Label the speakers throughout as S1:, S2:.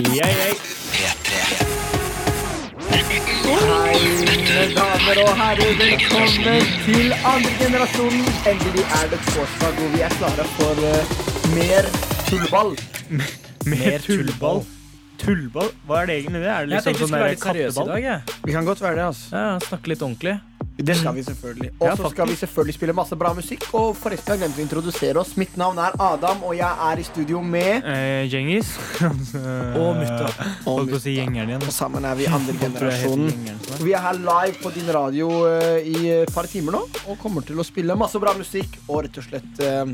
S1: Jeg, jeg.
S2: Hei, mine damer og herrer. Velkommen til andre generasjonen. Endelig er det torsdag, hvor vi er klare for eh, mer tullball.
S1: Mer tullball. Tullball? Hva er det egentlig det? Er det
S3: Jeg
S1: liksom
S3: tenkte vi
S1: sånn
S3: skulle være
S1: der
S3: litt seriøse i
S1: katteball?
S3: dag. Jeg.
S2: Vi kan godt være det, altså.
S3: Ja, snakke litt ordentlig.
S2: Det skal vi selvfølgelig. Og så skal vi selvfølgelig spille masse bra musikk. Og forresten, jeg glemte glemt å introdusere oss. Mitt navn er Adam, og jeg er i studio med
S1: Eh, Djengis.
S3: Og mutta.
S1: Holdt på å si gjengeren igjen.
S2: Og sammen er vi andre generasjonen.
S1: er.
S2: Vi er her live på din radio uh, i et par timer nå og kommer til å spille masse bra musikk og rett og slett uh,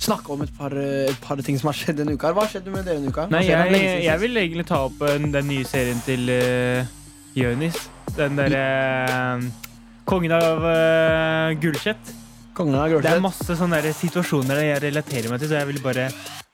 S2: snakke om et par, eh, et par ting som har skjedd denne uka. Hva skjedde med dere denne uka?
S1: Nei, jeg, jeg vil egentlig ta opp den nye serien til uh, Jonis. Den derre eh, Kongen av uh, Gulset.
S2: Kongen av
S1: Det er masse sånne der situasjoner jeg relaterer meg til, så jeg vil bare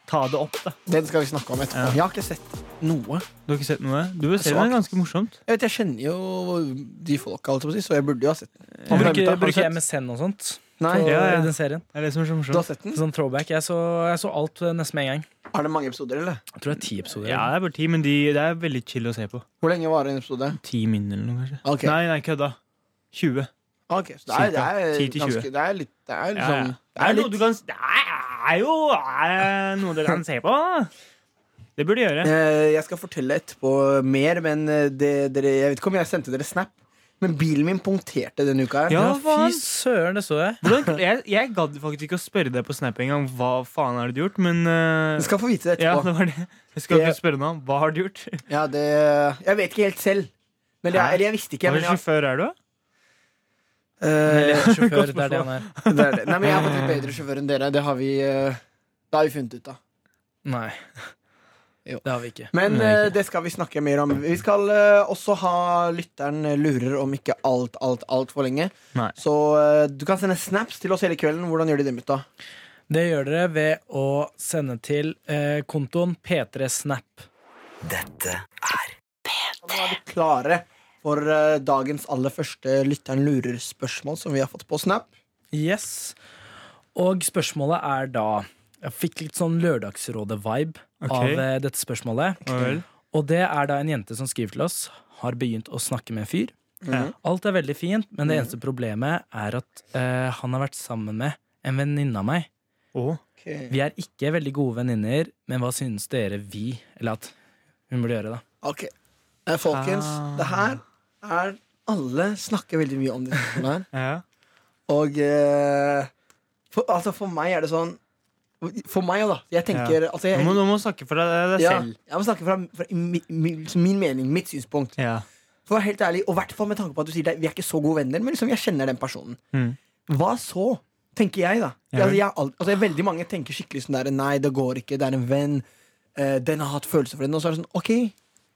S1: ta det opp. da
S2: Den skal vi snakke om etterpå.
S1: Ja.
S2: Jeg har ikke sett noe.
S1: Du har ikke sett noe? Du bør se den, er ganske morsomt.
S2: Jeg vet, jeg kjenner jo de folka, så jeg burde jo ha sett den.
S3: Han bruker, bruker MSN og sånt
S2: Nei,
S3: på
S1: Ja, ja.
S3: den serien.
S1: Det er det som er så
S2: du har sett den?
S3: Sånn throwback. Jeg så, jeg så alt eh, nesten med en gang.
S2: Er det mange episoder, eller?
S3: Jeg tror det er ti episoder.
S1: Ja, det er bare ti, men de, det er veldig chill å se på.
S2: Hvor lenge varer en episode?
S1: Ti min eller noe, kanskje.
S2: Okay.
S1: Nei, nei, kødda. 20.
S2: Ok, så det er, det er,
S1: 10 til 20.
S2: ganske Det er litt Det er liksom
S1: ja.
S2: Det
S1: Det
S2: er
S1: noe
S2: litt
S1: du kan Det er jo er noe dere kan se på. Det burde du gjøre.
S2: Eh, Jeg skal fortelle etterpå mer, men eh, det, dere, jeg vet ikke om jeg sendte dere snap. Men bilen min punkterte denne uka. her.
S1: Ja,
S3: fy søren, det så jeg.
S1: Hvordan, jeg, jeg gadd faktisk ikke å spørre deg på Snap engang hva faen har du gjort, men eh,
S2: Du skal få vite det
S1: Ja,
S2: etterpå.
S1: det var det. Jeg skal
S2: Det-
S1: ikke spørre noe, Hva har du gjort?
S2: Ja, det, jeg vet ikke helt selv. Men det,
S1: Hæ?
S2: er- eller jeg visste ikke.
S1: Hva
S2: Men
S1: slags
S2: jeg,
S1: sjåfør er du?
S2: eh,
S3: Sjåfør, det er det han er.
S2: det er det. Nei, men jeg har fått litt bedre sjåfør enn dere. Det har vi, eh, det har vi funnet ut av.
S3: Nei.
S2: Jo.
S3: Det har vi ikke.
S2: Men
S1: Nei,
S2: eh,
S1: ikke.
S2: det skal vi snakke mer om. Vi skal uh, også ha lytteren lurer om ikke alt, alt, altfor lenge.
S1: Nei.
S2: Så uh, du kan sende snaps til oss hele kvelden. Hvordan gjør de det, mutta?
S3: Det gjør dere ved å sende til uh, kontoen P3snap.
S2: Dette er P3. nå er vi klare for dagens aller første lytteren lurer-spørsmål som vi har fått på Snap.
S3: Yes. Og spørsmålet er da Jeg fikk litt sånn Lørdagsrådet-vibe
S1: okay.
S3: av eh, dette spørsmålet.
S1: Okay.
S3: Og det er da en jente som skriver til oss, har begynt å snakke med en fyr.
S1: Ja.
S3: Alt er veldig fint, men det eneste problemet er at eh, han har vært sammen med en venninne av meg.
S1: Okay.
S3: Vi er ikke veldig gode venninner, men hva synes dere vi Eller at hun burde gjøre, da?
S2: Ok, eh, folkens.
S1: Ah.
S2: Det her er Alle snakker veldig mye om det her.
S1: ja.
S2: Og eh, for, altså for meg er det sånn For meg, da. Jeg tenker altså, jeg,
S1: du, må, du, må snakke for deg, deg
S2: ja,
S1: selv.
S2: jeg må snakke fra, fra mi, mi, min mening, mitt synspunkt.
S1: Ja.
S2: For å være helt ærlig, Og i hvert fall med tanke på at du sier det, vi er ikke så gode venner, men liksom jeg kjenner den personen.
S1: Mm.
S2: Hva så? Tenker jeg, da.
S1: Ja
S2: altså, jeg, alt- altså, veldig mange tenker skikkelig sånn der Nei, det går ikke, det er en venn. Uh, den har hatt følelser for den. Og så er det sånn, ok,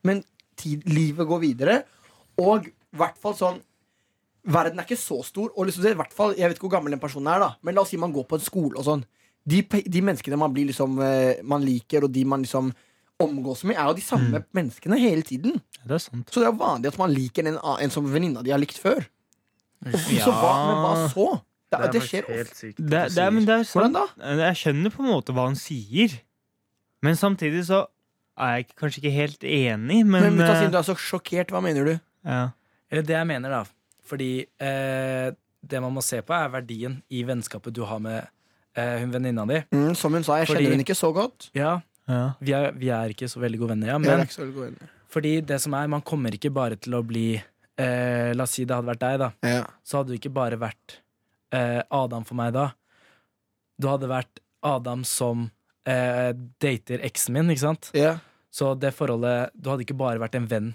S2: men tid, livet går videre. Og i hvert fall sånn Verden er ikke så stor. Og liksom, er i hvert fall, Jeg vet ikke hvor gammel den personen er, da men la oss si man går på en skole og sånn. De, de menneskene man blir liksom eh, Man liker, og de man liksom omgås med, er jo de samme menneskene hele tiden.
S1: Det er sant.
S2: Så det er vanlig at man liker en, en som venninna de har likt før. Og, så hva, men hva så? Det, det, skjer ofte.
S1: Det, det, er, men det er sant.
S2: Hvordan da?
S1: Jeg skjønner på en måte hva han sier, men samtidig så er jeg kanskje ikke helt enig, men,
S2: Men, mutta,
S1: eh,
S2: siden du er så sjokkert, hva mener du?
S1: ja.
S3: Eller det jeg mener, da. Fordi eh, det man må se på, er verdien i vennskapet du har med eh, hun venninna di.
S2: Mm, som hun sa, jeg
S3: Fordi-
S2: kjenner hun ikke så godt.
S3: Ja,
S1: Ja.
S3: vi er, vi er ikke så veldig gode venner, ja,
S2: Jeg er
S3: men
S2: ikke så veldig god venner.
S3: fordi det som er, man kommer ikke bare til å bli eh, La oss si det hadde vært deg, da.
S2: Ja.
S3: Så hadde du ikke bare vært eh, Adam for meg da. Du hadde vært Adam som eh, dater eksen min, ikke sant?
S2: Ja.
S3: Så det forholdet Du hadde ikke bare vært en venn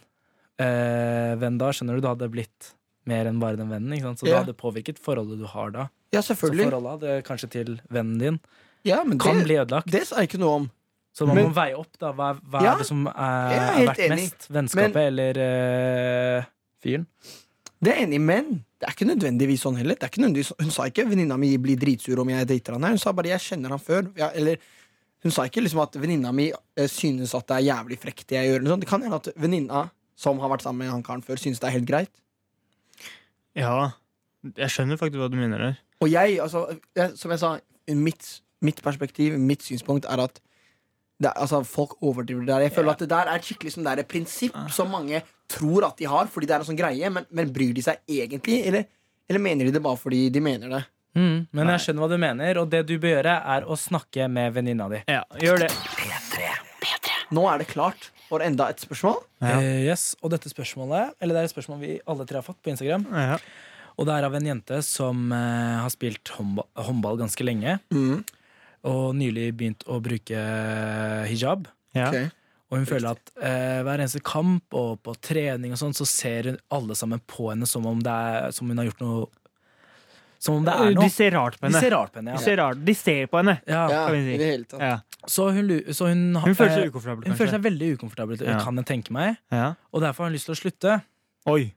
S3: eh, Venn da, skjønner du? Du hadde blitt mer enn bare den vennen. Ikke sant? Så
S2: Ja.
S3: det hadde påvirket forholdet du har da.
S2: Ja,
S3: Så forholdet kanskje til vennen din
S2: Ja, men
S3: kan
S2: det,
S3: bli ødelagt.
S2: det sa jeg ikke noe om.
S3: Så man
S2: men-
S3: må veie opp, da. Hva, hva
S2: Ja,
S3: er det som er,
S2: er
S3: er verdt
S2: enig.
S3: mest? Vennskapet eller eh, fyren?
S2: Det er enig men det er ikke nødvendigvis sånn heller. Det er ikke hun sa ikke 'venninna mi blir dritsur om jeg dater han her'. Hun sa bare 'jeg kjenner han før'. Ja, eller hun sa ikke liksom at venninna mi eh, synes at det er jævlig frekt det jeg gjør. Sånn. Det kan hende at venninna som har vært sammen med han karen før, synes det er helt greit.
S1: ja. Jeg skjønner faktisk hva du mener der.
S2: Og jeg, altså, jeg, som jeg sa, mitt, mitt perspektiv, mitt synspunkt er at det altså, Folk overdriver det der. Jeg føler at det der er et skikkelig sånn der prinsipp som mange tror at de har fordi det er en sånn greie, men, men bryr de seg egentlig, eller, eller mener de det bare fordi de mener det?
S3: Mm, men jeg skjønner hva du mener, og det du bør gjøre, er å snakke med venninna di.
S1: Ja, gjør det.
S2: Nå er det klart for enda et spørsmål.
S1: Ja.
S3: Uh, yes, Og dette spørsmålet Eller det er et spørsmål vi alle tre har fått på Instagram.
S1: Ja.
S3: Og det er av en jente som eh, har spilt håndball, håndball ganske lenge.
S2: Mm.
S3: Og nylig begynt å bruke hijab.
S1: Ja.
S2: Okay.
S3: Og hun føler at eh, hver eneste kamp og på trening og sånn, så ser hun alle sammen på henne som om, det er, som hun har gjort noe Som om det er noe.
S1: De ser rart på
S3: De
S1: henne.
S3: ser rart på henne,
S1: De ser, rart. De ser på henne.
S3: ja.
S2: Ja,
S1: kan vi si.
S2: i det hele tatt.
S1: Ja.
S3: Så hun, så hun,
S1: Hun føler
S3: eh,
S1: seg ukomfortabel,
S3: hun føler seg veldig ukomfortabel,
S1: Ja.
S3: kan jeg tenke meg.
S1: Ja.
S3: Og derfor har hun lyst til å slutte.
S1: Oi.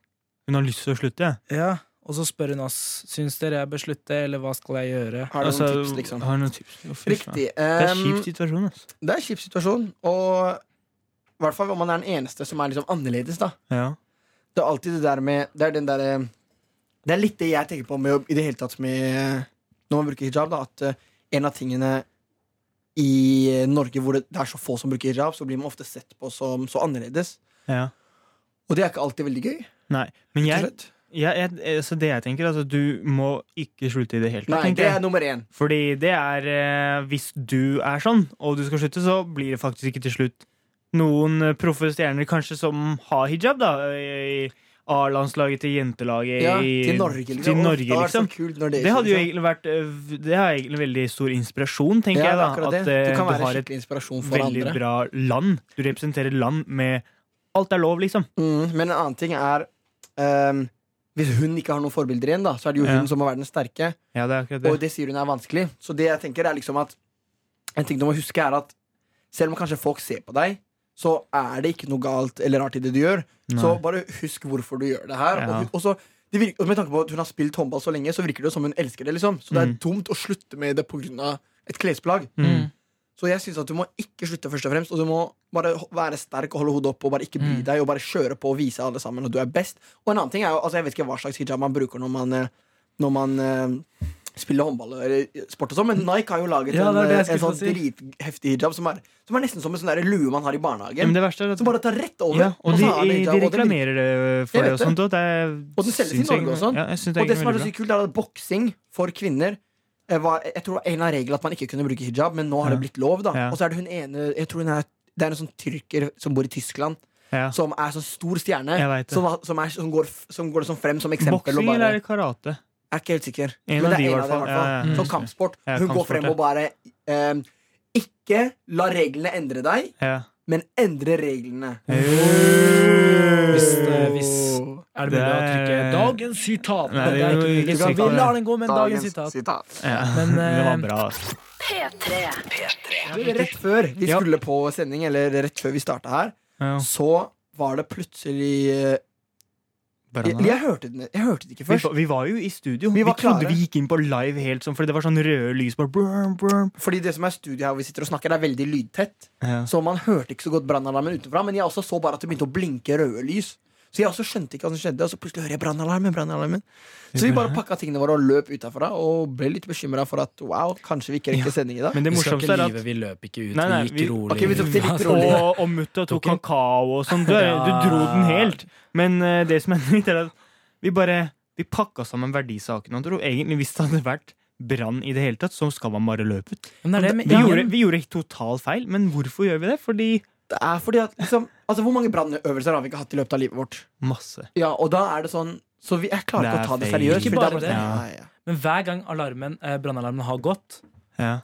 S1: Hun har lyst til å slutte.
S3: Ja. Og så spør hun oss Syns dere jeg bør slutte, eller hva skal jeg gjøre.
S2: Har du
S1: Altså,
S2: noen tips, liksom?
S1: Har noen tips? Oh,
S2: Riktig. Um.
S1: Det er
S2: en
S1: kjip situasjon. Altså.
S2: det er en kjip situasjon, og i hvert fall om man er den eneste som er liksom annerledes, da.
S1: Ja.
S2: Det er alltid det der med Det er den derre Det er litt det jeg tenker på med i det hele tatt med Når man bruker hijab, da, at eh, en av tingene i Norge hvor det, er så få som bruker hijab, så blir man ofte sett på som så annerledes.
S1: ja.
S2: Og det er ikke alltid veldig gøy.
S1: Nei. Men jeg,
S2: slett.
S1: jeg, altså det jeg tenker, altså, du må ikke slutte i det hele tatt.
S2: Nei, det er nummer én.
S1: Fordi det er eh, Hvis du er sånn, og du skal slutte, så blir det faktisk ikke til slutt noen eh, proffe stjerner kanskje som har hijab, da. I A-landslaget til jentelaget
S2: Ja,
S1: i,
S2: til Norge, liksom.
S1: Til Norge,
S2: det hadde så
S1: liksom.
S2: kult når det,
S1: Det hadde jo egentlig vært eh, Det har egentlig veldig stor inspirasjon, tenker
S2: ja,
S1: jeg.
S2: det er
S1: da
S2: akkurat det.
S1: At eh,
S2: Du kan
S1: du
S2: være
S1: har et
S2: skikkelig inspirasjon for
S1: veldig
S2: andre.
S1: bra land. Du representerer land med Alt er lov, liksom.
S2: Mm, men en annen ting er ehm, Hvis hun ikke har noen forbilder igjen, da så er det jo
S1: Ja.
S2: hun som må være den sterke.
S1: Ja, det er akkurat
S2: Og
S1: det.
S2: det sier hun er vanskelig. Så det jeg tenker er liksom at En ting du må huske, er at selv om kanskje folk ser på deg, så er det ikke noe galt eller rart i det du gjør.
S1: Nei.
S2: Så bare husk hvorfor du gjør det her.
S1: Ja.
S2: Og, og så det virker, og med tanke på at hun har spilt håndball så lenge, så virker det som hun elsker det. liksom Så det er
S1: Mm.
S2: dumt å slutte med det pga. et klesplagg.
S1: Mm.
S2: Så jeg synes at du må ikke slutte, først og fremst. Og du må bare være sterk og holde hodet oppe og bare ikke bry
S3: Mm.
S2: deg. Og bare kjøre på og vise alle sammen at du er best. Og en annen ting er jo, altså jeg vet ikke hva slags hijab man bruker når man, eh, når man eh, spiller håndball eller sport og sånn, men Nike har jo laget
S3: Ja,
S2: en,
S3: det det
S2: eh, en sånn
S3: si.
S2: dritheftig hijab som er, som er nesten som en sånn lue man har i barnehagen.
S1: det at
S2: Som bare tar rett over.
S1: ja, og
S2: og,
S1: de, de
S2: og
S1: reklamerer det for
S2: det
S1: det
S2: sånt.
S1: og sånt er
S2: Og den selges i Norge og sånn.
S1: Ja, det
S2: Og det som er så kult, er at boksing for kvinner var, Jeg tror det var en av reglene at man ikke kunne bruke hijab, men nå har det blitt lov. da
S1: Ja.
S2: Og så er det hun ene Jeg tror hun er Det er en sånn tyrker som bor i Tyskland,
S1: Ja.
S2: som er sånn stor stjerne. Som, som, er, som, går, som går sånn frem som eksempel.
S1: Boksing
S2: bare,
S1: eller er karate?
S2: Jeg er ikke helt sikker.
S1: En
S2: men det er
S1: i
S2: en av dem, i hvert fall.
S1: Ja, ja,
S2: Som kampsport.
S1: Ja,
S2: Hun går frem
S1: ja.
S2: og bare um, Ikke la reglene endre deg,
S1: Ja.
S2: men endre reglene.
S3: Hvis, eh, hvis- Er det mulig å trykke 'dagens sitat'?
S1: Nei,
S3: det er ikke
S1: ikke
S3: Vi lar den gå med dagens sitat.
S1: Ja.
S3: Men,
S1: det var
S3: eh,
S1: bra.
S4: P3.
S2: Du, Rett før vi skulle på sending, eller rett før vi starta her,
S1: Ja.
S2: så var det plutselig eh, jeg, jeg, hørte den, jeg hørte det ikke først.
S1: Vi, vi var jo i studio.
S2: Vi
S1: Vi, trodde
S2: klare.
S1: vi gikk inn på live helt sånn, fordi det var sånn røde lys. Brum. brrm.
S2: Fordi det som er studio her hvor vi sitter og snakker, det er veldig lydtett.
S1: Ja.
S2: Så man hørte ikke så godt brannalarmen utenfra. Men jeg også så bare at det begynte å blinke røde lys. Så jeg også skjønte ikke hva som skjedde. Og så plutselig hører jeg brannalarmen. brannalarmen Så vi bare pakka tingene våre og løp utafra og ble litt bekymra for at wow, kanskje vi ikke rekker sending i dag.
S1: Men det morsomste er at
S3: vi løp ikke ut.
S1: Nei, nei,
S3: vi gikk rolig.
S2: Okay, vi tok det litt rolig.
S1: Og, og mutta tok
S3: Tok
S1: kakao og sånn. Du, du dro den helt. Men uh, det som er nytt, er at vi bare Vi pakka sammen verdisakene. Egentlig hvis det hadde vært brann i det hele tatt, så skal man bare løpe ut.
S3: Men det det, men,
S1: Vi,
S3: ja,
S1: gjorde, vi gjorde total feil, men hvorfor gjør vi det? Fordi
S2: Det er fordi at liksom, Altså Hvor mange brannøvelser har vi ikke hatt i løpet av livet vårt?
S1: Masse.
S2: Ja, Og da er det sånn Så vi, jeg klarer ikke
S1: er
S2: å ta det
S1: feil.
S2: seriøst.
S3: Ikke
S2: fordi
S3: bare
S2: er
S3: det.
S2: sånn, ja,
S3: men hver gang alarmen, eh, brannalarmen har gått,
S1: Ja.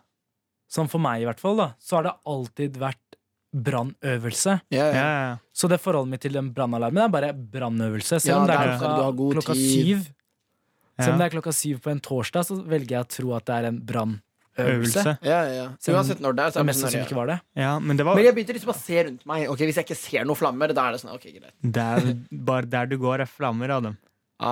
S3: som for meg i hvert fall, da, så har det alltid vært brannøvelse.
S2: Ja,
S1: Ja,
S2: ja.
S1: ja.
S3: Så det forholdet mitt til den brannalarmen er bare brannøvelse. Selv
S2: Ja,
S3: om det er
S2: du har
S3: klokka,
S2: god
S3: klokka
S2: tid.
S3: syv. Selv om det er klokka syv på en torsdag, så velger jeg å tro at det er en brannøvelse.
S1: Øvelse.
S2: ja, ja, ja. Uansett når det er. Så er det sånn, ja.
S3: ikke var det.
S1: Ja, men det var
S2: Men jeg begynte liksom å se rundt meg. Ok, Hvis jeg ikke ser noen flammer, da er det sånn. ok, greit
S1: der, Bare der du går, er flammer av dem.
S3: Ja,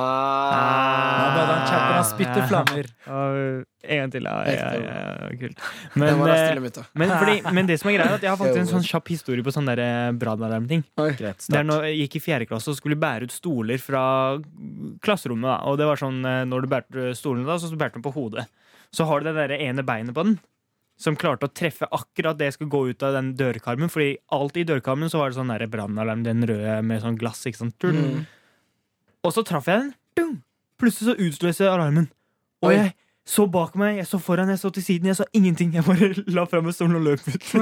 S3: bare han han har spytter flammer.
S1: Og en gang til. Ja, ja, ja, ja, kult. Men,
S2: Men,
S1: eh, men, fordi, men det som er greia, er at jeg har faktisk en sånn kjapp historie på sånne der, eh, brannalarmting. Det er når jeg gikk i fjerde klasse og skulle bære ut stoler fra klasserommet. Da. Og det var sånn, eh, når du bærte stolene, da, så bærte du på hodet. Så har du det der ene beinet på den. som klarte å treffe akkurat det jeg skulle gå ut av den dørkarmen. Fordi alltid i dørkarmen så var det sånn brannalarm, den røde med sånn glass. ikke sant?
S2: Mm.
S1: Og så traff jeg den. Dung! Plutselig så utløste alarmen. Og
S2: Oi.
S1: jeg så bak meg, jeg så foran, jeg så til siden, jeg så ingenting. Jeg bare la fra meg stolen og løp ut.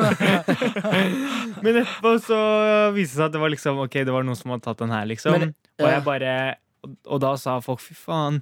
S1: Men etterpå så viste det seg at det var liksom Ok, det var noen som hadde tatt den her, liksom.
S2: Men,
S1: og jeg bare og, og da sa folk fy faen.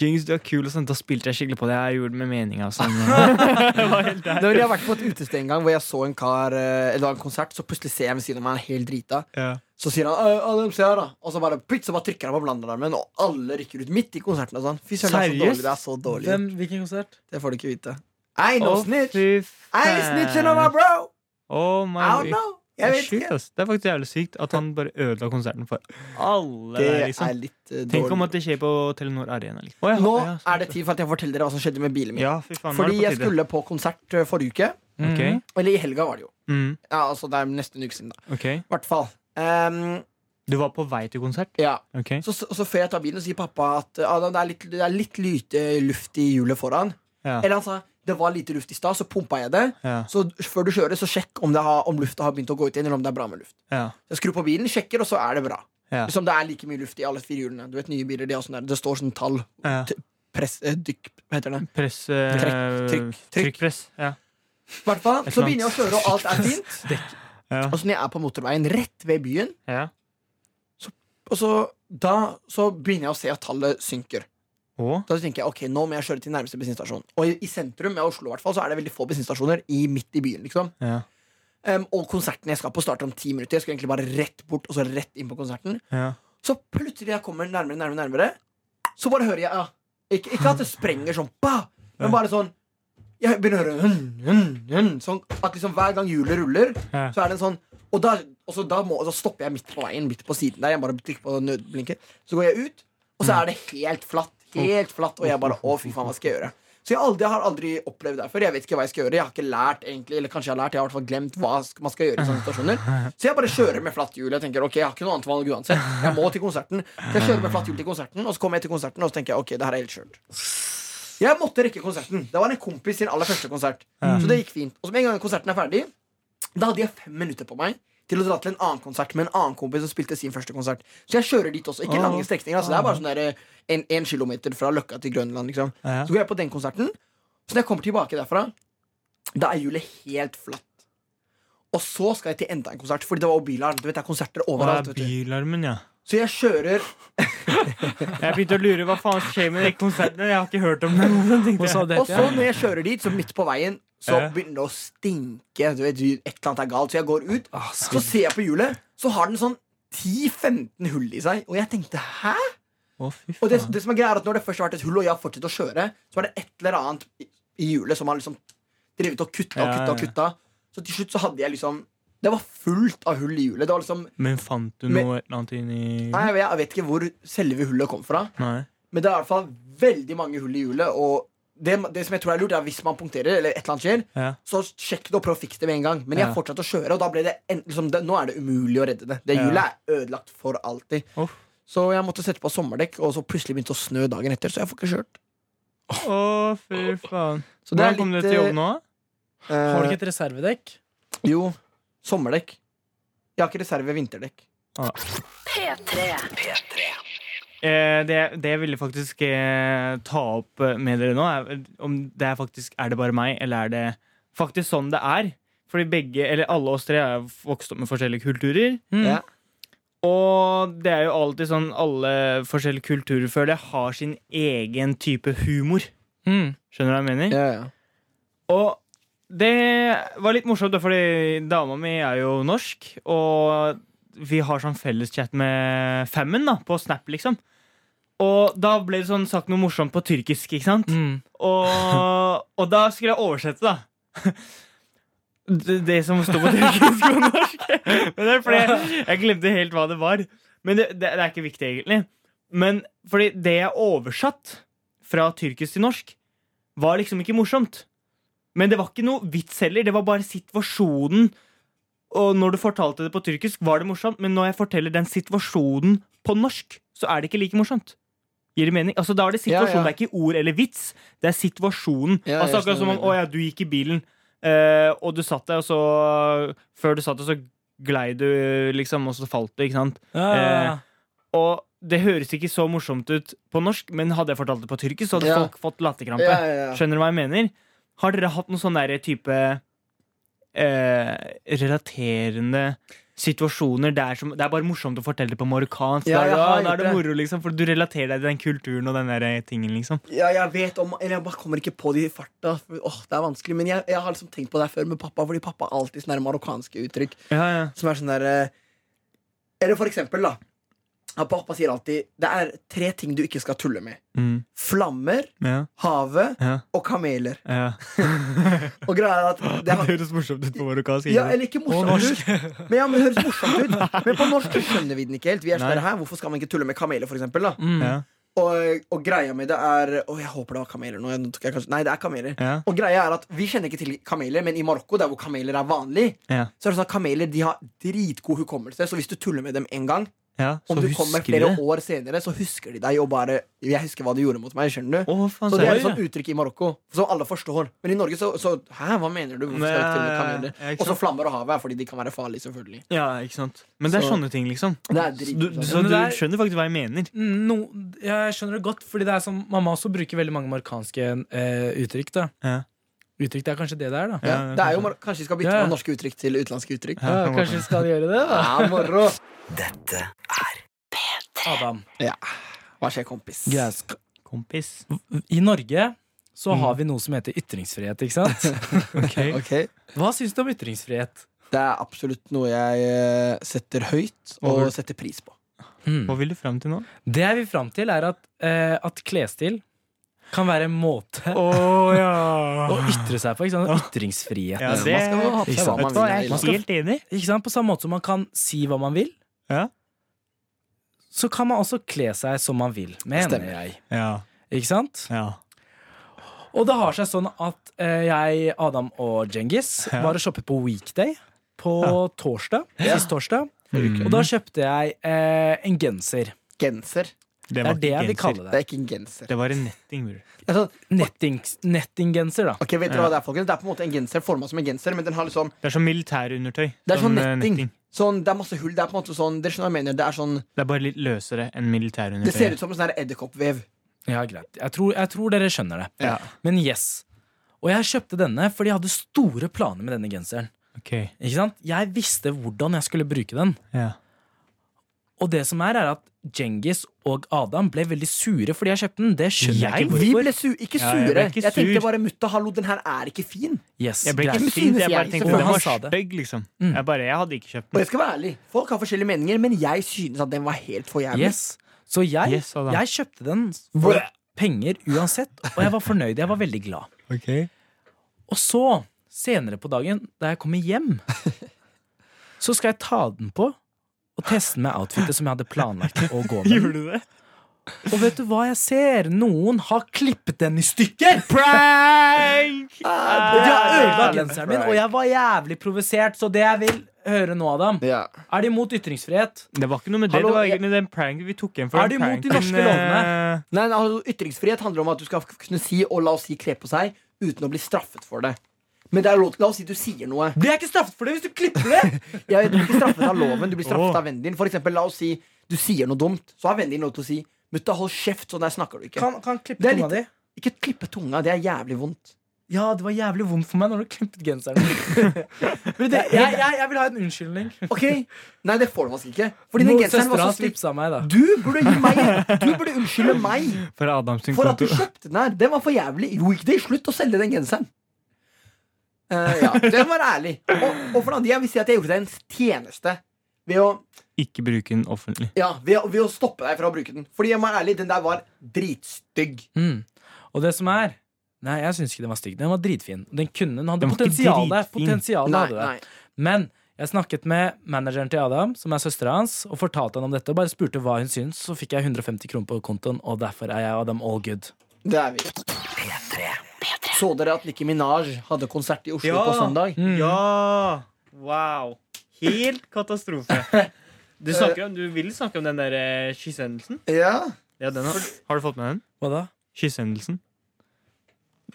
S1: Jinx, du er kul, og sånn. Da spilte jeg skikkelig på det. Jeg gjorde det med meninga. Sånn.
S2: Det jeg har vært på et utested en gang hvor jeg så en kar Eller Det var en konsert, så plutselig ser jeg ved siden av meg han er helt drita.
S1: Ja.
S2: Så sier han «Øh, Adam, se her, da. Og så bare, plitt, så bare trykker han på blanderarmen, og alle rykker ut midt i konserten. Og sånn. Fy søren, det er så dårlig. Det er så dårlig.
S3: Hvem, hvilken konsert?
S2: Det får du ikke vite. I no snitch. I ain't snitching on my bro.
S1: Oh my
S2: I don't know.
S1: Det er
S2: sykt,
S1: ass. Det er faktisk jævlig sykt at han bare ødela konserten for alle
S2: Det
S1: der,
S2: er
S1: liksom.
S2: litt dårlig
S1: Tenk om at det skjer på Telenor Arena. Liksom. Oh, ja,
S2: Nå
S1: ja,
S2: er det tid for at jeg forteller dere hva som skjedde med bilen min.
S1: Ja, fy faen, er
S2: Fordi jeg skulle på konsert eh, forrige uke.
S1: Okay.
S2: Eller i helga, var det jo.
S1: mm,
S2: Ja, altså Det er nesten en uke siden, da. Okay. Hvert fall. Um,
S1: Du var på vei til konsert?
S2: ja.
S1: Okay.
S2: Så, så, så før jeg tar bilen, og sier pappa at Adam, det er litt, det er litt lite luft i hjulet foran.
S1: Ja.
S2: Eller han sa det var lite luft i stad, så pumpa jeg det.
S1: Ja.
S2: Så før du kjører, så sjekk om, det har, om lufta har begynt å gå ut igjen, eller om det er bra med luft.
S1: Ja.
S2: Jeg skrur på bilen, sjekker, og så er det bra.
S1: Ja.
S2: Liksom Det er like mye luft i alle fire hjulene. Du vet nye biler, de har sånn Det står sånn tall.
S1: ja.
S2: Press, eh, dykk, hva heter det?
S1: Press eh,
S2: Trekk, trykk, trykk.
S1: Trykkpress. Ja.
S2: I hvert fall, Så begynner jeg å kjøre, og alt er fint.
S1: Ja.
S2: Og så når jeg er på motorveien rett ved byen,
S1: ja.
S2: og så, da, så begynner jeg å se at tallet synker.
S1: Og?
S2: Da tenker jeg ok, nå må jeg kjøre til nærmeste bensinstasjon. Og i, i sentrum av Oslo i hvert fall, så er det veldig få bensinstasjoner i, midt i byen. liksom
S1: Ja.
S2: um, Og konserten jeg skal på, starter om ti minutter. Jeg skal egentlig bare rett bort og så rett inn på konserten.
S1: Ja.
S2: Så plutselig jeg kommer nærmere, nærmere, nærmere så bare hører jeg ja. ikke, ikke at det sprenger sånn, bah, men bare sånn Jeg begynner å høre hun, hun, hun, sånn At liksom hver gang hjulet ruller,
S1: Ja.
S2: så er det en sånn Og da, og så, da, må, så stopper jeg midt på veien, midt på siden der. Jeg bare trykker på nødblinker. Så går jeg ut, og så er det helt flatt. Helt flatt, og jeg bare Å, fy faen, hva skal jeg gjøre? Så jeg, aldri, jeg har aldri opplevd det før. Jeg vet ikke hva jeg skal gjøre. Jeg har ikke lært egentlig, eller kanskje jeg har lært, jeg har i hvert fall glemt hva man skal gjøre i sånne situasjoner. Så jeg bare kjører med flatt hjul. Jeg tenker, ok, jeg har ikke noe annet valg uansett. Jeg må til konserten. Så jeg kjører med flatt hjul til konserten, og så kommer jeg til konserten, og så tenker jeg, ok, det her er helt skjørt. Jeg måtte rekke konserten. Det var en kompis sin aller første konsert. Så det gikk fint. Og så med en gang konserten er ferdig, da hadde jeg fem minutter på meg til å dra til en annen konsert med en annen kompis som spilte sin første konsert. Så jeg kjører dit også. Ikke lange strekninger. Altså, det er bare sånn der, eh, en, en kilometer fra Løkka til Grønland. Liksom.
S1: Ja.
S2: Så går jeg på den konserten. Så når jeg kommer tilbake derfra, da er hjulet helt flatt. Og så skal jeg til enda en konsert, Fordi det var jo bilarm. Du vet, det er konserter overalt. Det er
S1: bilarmen, ja?
S2: Så jeg kjører
S1: Jeg begynte å lure hva faen skjer med de konsertene. Jeg har ikke hørt om det.
S2: Og så når jeg kjører dit, så midt på veien, så
S1: Ja.
S2: begynner det å stinke. Du vet, Et eller annet er galt. Så jeg går ut,
S3: Ah,
S2: så ser jeg på hjulet, så har den sånn 10-15 hull i seg. Og jeg tenkte hæ?
S1: Oh,
S2: Og det, det som er greia er at Når det først har vært et hull, og jeg har fortsatt å kjøre, så er det et eller annet i, i hjulet som har liksom drevet og kutta og kutta. og kutta Så til slutt så hadde jeg liksom Det var fullt av hull i hjulet. Det var liksom
S1: Men fant du noe eller annet inni
S2: Nei, jeg vet ikke hvor selve hullet kom fra,
S1: Nei.
S2: men det er i hvert fall veldig mange hull i hjulet. Og det, det som jeg tror er lurt, er hvis man punkterer, eller et eller annet skjer,
S1: Ja.
S2: så sjekk det og prøv å fikse det med en gang. Men jeg
S1: Ja.
S2: fortsatte å kjøre, og da ble det, en, liksom, det nå er det umulig å redde det. Det
S1: Ja.
S2: hjulet er ødelagt for alltid.
S1: Oh.
S2: Så jeg måtte sette på sommerdekk, og så plutselig begynte det å snø dagen etter, så jeg får ikke kjørt.
S1: Å, fy faen.
S2: Så det er
S1: Hvordan kom du til jobb nå?
S3: Uh, Har du ikke et reservedekk?
S2: Jo, sommerdekk. Jeg har ikke reserve vinterdekk.
S4: P3 P3.
S1: Eh, det, det jeg ville faktisk eh, ta opp eh, med dere nå, er om det er faktisk Er det bare meg, eller er det faktisk sånn det er? Fordi begge, eller alle oss tre er vokst opp med forskjellige kulturer.
S3: Mm.
S2: Ja.
S1: Og det er jo alltid sånn alle forskjellige kulturer føler jeg har sin egen type humor.
S3: Mm.
S1: Skjønner du hva jeg mener?
S2: Ja, ja.
S1: Og det var litt morsomt, fordi dama mi er jo norsk, og vi har sånn felleschat med Femmen da, på Snap, liksom. Og da ble det sånn sagt noe morsomt på tyrkisk, ikke sant?
S3: Mm.
S1: Og, og da skulle jeg oversette, da. Det, det som sto på tyrkisk og norsk. Men det er fordi jeg, jeg glemte helt hva det var. Men det, det, det er ikke viktig, egentlig. Men fordi det jeg oversatt fra tyrkisk til norsk, var liksom ikke morsomt. Men det var ikke noe vits heller. Det var bare situasjonen. Og når du fortalte det på tyrkisk, var det morsomt. Men når jeg forteller den situasjonen på norsk, så er det ikke like morsomt. Gir det mening? Altså, da er det situasjonen,
S2: ja.
S1: det er ikke ord eller vits. Det er situasjonen.
S2: Ja,
S1: altså, akkurat som om å ja, du gikk i bilen uh, og du satt der, og så Før du satt der, så glei du, liksom, og så falt du, ikke sant?
S3: Ja, ja, ja.
S1: Og det høres ikke så morsomt ut på norsk, men hadde jeg fortalt det på tyrkisk, så hadde
S2: Ja.
S1: folk fått latterkrampe.
S2: Ja, ja, ja.
S1: Skjønner du hva jeg mener? Har dere hatt noen sånne derre type eh, relaterende situasjoner der som Det er bare morsomt å fortelle det på marokkansk.
S2: Ja,
S1: da, da, er det
S2: det.
S1: moro, liksom, for du relaterer deg til den kulturen og den der eh, tingen, liksom.
S2: Ja, jeg vet om Eller jeg bare kommer ikke på det i farta. Åh, det er vanskelig Men jeg, jeg har liksom tenkt på det før med pappa, fordi pappa alltid sånne marokkanske uttrykk.
S1: Ja, ja.
S2: Som er sånn der eh, Eller for eksempel, da. Pappa sier alltid det er tre ting du ikke skal tulle med.
S1: Mm.
S2: Flammer,
S1: ja,
S2: havet
S1: ja,
S2: og kameler.
S1: ja.
S2: Og greia at det
S1: Det høres morsomt ut på marokkansk.
S2: ja, eller ikke morsomt. Men, ja, men det høres morsomt ut. Men på norsk skjønner vi den ikke helt. Vi er «Hæ, Hvorfor skal man ikke tulle med kameler, for eksempel? Da?
S3: Mm.
S1: ja,
S2: Og, og greia med det er Å, jeg håper det var kameler nå. Kanskje, nei, det er kameler.
S1: ja,
S2: Og greia er at Vi kjenner ikke til kameler, men i Marokko, der hvor kameler er vanlig,
S1: ja,
S2: så er det sånn at kameler de har dritgod hukommelse. Så hvis du tuller med dem en gang,
S1: ja.
S2: om du kommer flere
S1: det.
S2: år senere, så husker de deg og bare Jeg husker hva du gjorde mot meg. Skjønner du?
S1: Oh, faen,
S2: Så det er et sånt uttrykk i Marokko som alle forstår. Men i Norge så, så Hæ, hva mener du? Hvorfor skal du
S1: Ja, ja, ja,
S2: Og så flammer og havet er fordi de kan være farlige, selvfølgelig.
S1: Ja, ikke sant. Men det er
S2: Så-
S1: sånne ting, liksom.
S2: Det er
S1: Så du,
S2: sånn.
S1: så du
S3: det er-
S1: skjønner faktisk hva jeg mener.
S3: No, jeg skjønner det godt, fordi det er som mamma også bruker veldig mange marokkanske eh, uttrykk. da
S1: Ja.
S3: Uttrykk det er kanskje det det er, da.
S2: ja,
S1: Ja,
S2: det er jo,
S1: kanskje.
S2: Vi skal bytte
S3: Ja.
S2: fra norske uttrykk til utenlandske uttrykk?
S1: Ja,
S3: Ja, kanskje vi skal gjøre det, da.
S2: Ja, moro.
S3: Adam.
S2: Hva skjer, kompis?
S3: Yes.
S1: Kompis.
S3: I Norge så har vi noe som heter ytringsfrihet, ikke sant?
S2: Ok
S3: Hva syns du om ytringsfrihet?
S2: Det er absolutt noe jeg eh, setter høyt og
S1: Over.
S2: setter pris på.
S3: Mm.
S1: Hva vil du fram til nå?
S3: Det jeg vil fram til, er at, eh, at klesstil kan være en måte
S1: Å ja.
S3: å ytre seg på. Ikke sant? Ytringsfrihet.
S1: Ja,
S2: Man skal jo ha på seg hva man vil.
S1: er helt enig.
S3: Ikke sant? På samme måte som man kan si hva man vil,
S1: Ja.
S3: så kan man også kle seg som man vil, mener jeg.
S1: Ja.
S3: Ikke sant?
S1: ja.
S3: Og det har seg sånn at eh, jeg, Adam og Djengis
S1: Ja.
S3: var og shoppet på Weekday på torsdag. Sist torsdag.
S1: Mm.
S3: Og da kjøpte jeg eh, en genser.
S2: Genser.
S3: Det
S1: var
S3: er det jeg vil kalle
S2: Det
S3: det.
S2: er ikke en genser.
S1: Det var en netting, Altså,
S2: Det sånn,
S3: Nettings, nettinggenser, da.
S2: ok, vet dere hva Det er folkens? Det er på en måte en genser forma som en genser, men den har liksom
S1: Det er sånn militærundertøy.
S2: Det er sånn
S1: netting.
S2: netting. Sånn, det er masse hull. Det er på en måte sånn Dere skjønner hva jeg mener? Det er sånn
S1: Det er bare litt løsere enn militærundertøy.
S2: Det ser ut som en sånn edderkoppvev.
S3: Ja, greit. Jeg tror, jeg tror dere skjønner det.
S1: Ja.
S3: Men yes. Og jeg kjøpte denne fordi jeg hadde store planer med denne genseren.
S1: Okay.
S3: Ikke sant? Jeg visste hvordan jeg skulle bruke den.
S1: Ja.
S3: Og det som er, er at Djengis og Adam ble veldig sure fordi jeg kjøpte den. Det skjønner jeg,
S1: Jeg?
S3: ikke
S2: Vi ble su ikke
S1: Ja, jeg
S2: sure.
S1: ble
S2: Jeg, tenkte bare mutta, hallo, den her er ikke fin.
S3: Yes,
S1: Jeg ble ikke sint. Jeg
S2: synes
S1: bare tenkte den var stygg, liksom.
S3: Mm.
S1: Jeg bare, jeg hadde ikke kjøpt den.
S2: Og jeg skal være ærlig, folk har forskjellige meninger, men jeg synes at den var helt for jævlig.
S3: Yes. Så jeg,
S1: Yes,
S3: jeg kjøpte den for penger uansett, og jeg var fornøyd. Jeg var veldig glad.
S1: Okay.
S3: Og så, senere på dagen, da jeg kommer hjem, så skal jeg ta den på og teste meg med outfitet som jeg hadde planlagt å gå med.
S1: Gjorde du det?
S3: Og vet du hva jeg ser? Noen har klippet den i stykker!
S1: Prank!
S2: Ah,
S3: Og de har ødelagt genseren min, og jeg var jævlig provosert. Så det jeg vil høre nå, Adam,
S2: Ja.
S3: er de imot ytringsfrihet?
S1: Det var ikke noe med det.
S2: Hallo,
S1: det var
S2: jeg-
S1: egentlig den prank vi tok igjen for.
S3: Er
S1: de
S3: mot imot de norske lovene?
S1: eh,
S2: Nei, nei, altså, Ytringsfrihet handler om at du skal kunne si og la oss si kle på seg uten å bli straffet for det. Men det er lov, la oss si du sier noe.
S3: Blir jeg ikke straffet for det hvis du klipper det?
S2: Jeg, du blir ikke straffet av loven, du blir straffet av vennen din. For eksempel, la oss si du sier noe dumt, så har vennen din lov til å si Mutta, hold kjeft, sånn der snakker du ikke.
S3: Kan, kan klippe
S2: Det
S3: tunga di?
S2: Ikke klippe tunga, det er jævlig vondt.
S3: Ja, det var jævlig vondt for meg når du klippet genseren. Det, jeg, jeg, jeg vil ha en unnskyldning.
S2: Ok? Nei, det får du faktisk ikke. Fordi den genseren var så
S3: slipsa meg, da.
S2: Du burde gi meg Du burde unnskylde meg
S1: For
S2: for at du kjøpte den her. Den var for jævlig. Weekday, slutt å selge den genseren. Eh, ja, det var ærlig. Og, og for det andre, jeg vil si at jeg gjorde deg en tjeneste ved å,
S1: Ikke bruke den offentlig.
S2: ja, ved, ved å stoppe deg fra å bruke den. Fordi jeg må være ærlig, den der var dritstygg.
S3: Mm. Og det som er Nei, jeg syns ikke den var stygg. Den var dritfin. Den kunne, den hadde
S1: Den
S3: potensial.
S1: der.
S3: Potensial
S2: Nei,
S3: hadde det.
S2: nei.
S3: Men jeg snakket med manageren til Adam, som er søstera hans, og fortalte han om dette. Og bare spurte hva hun syns, så fikk jeg 150 kroner på kontoen, og derfor er jeg Adam all good.
S2: Det er vi. Så dere at Nikki Minaj hadde konsert i Oslo
S1: Ja.
S2: på søndag?
S3: Mm.
S1: Ja! Wow. Helt katastrofe. Du, om, du vil snakke om den der eh, kyssendelsen?
S2: Ja.
S1: Ja, den har, har du fått med den?
S3: Hva da?
S1: Kyssendelsen?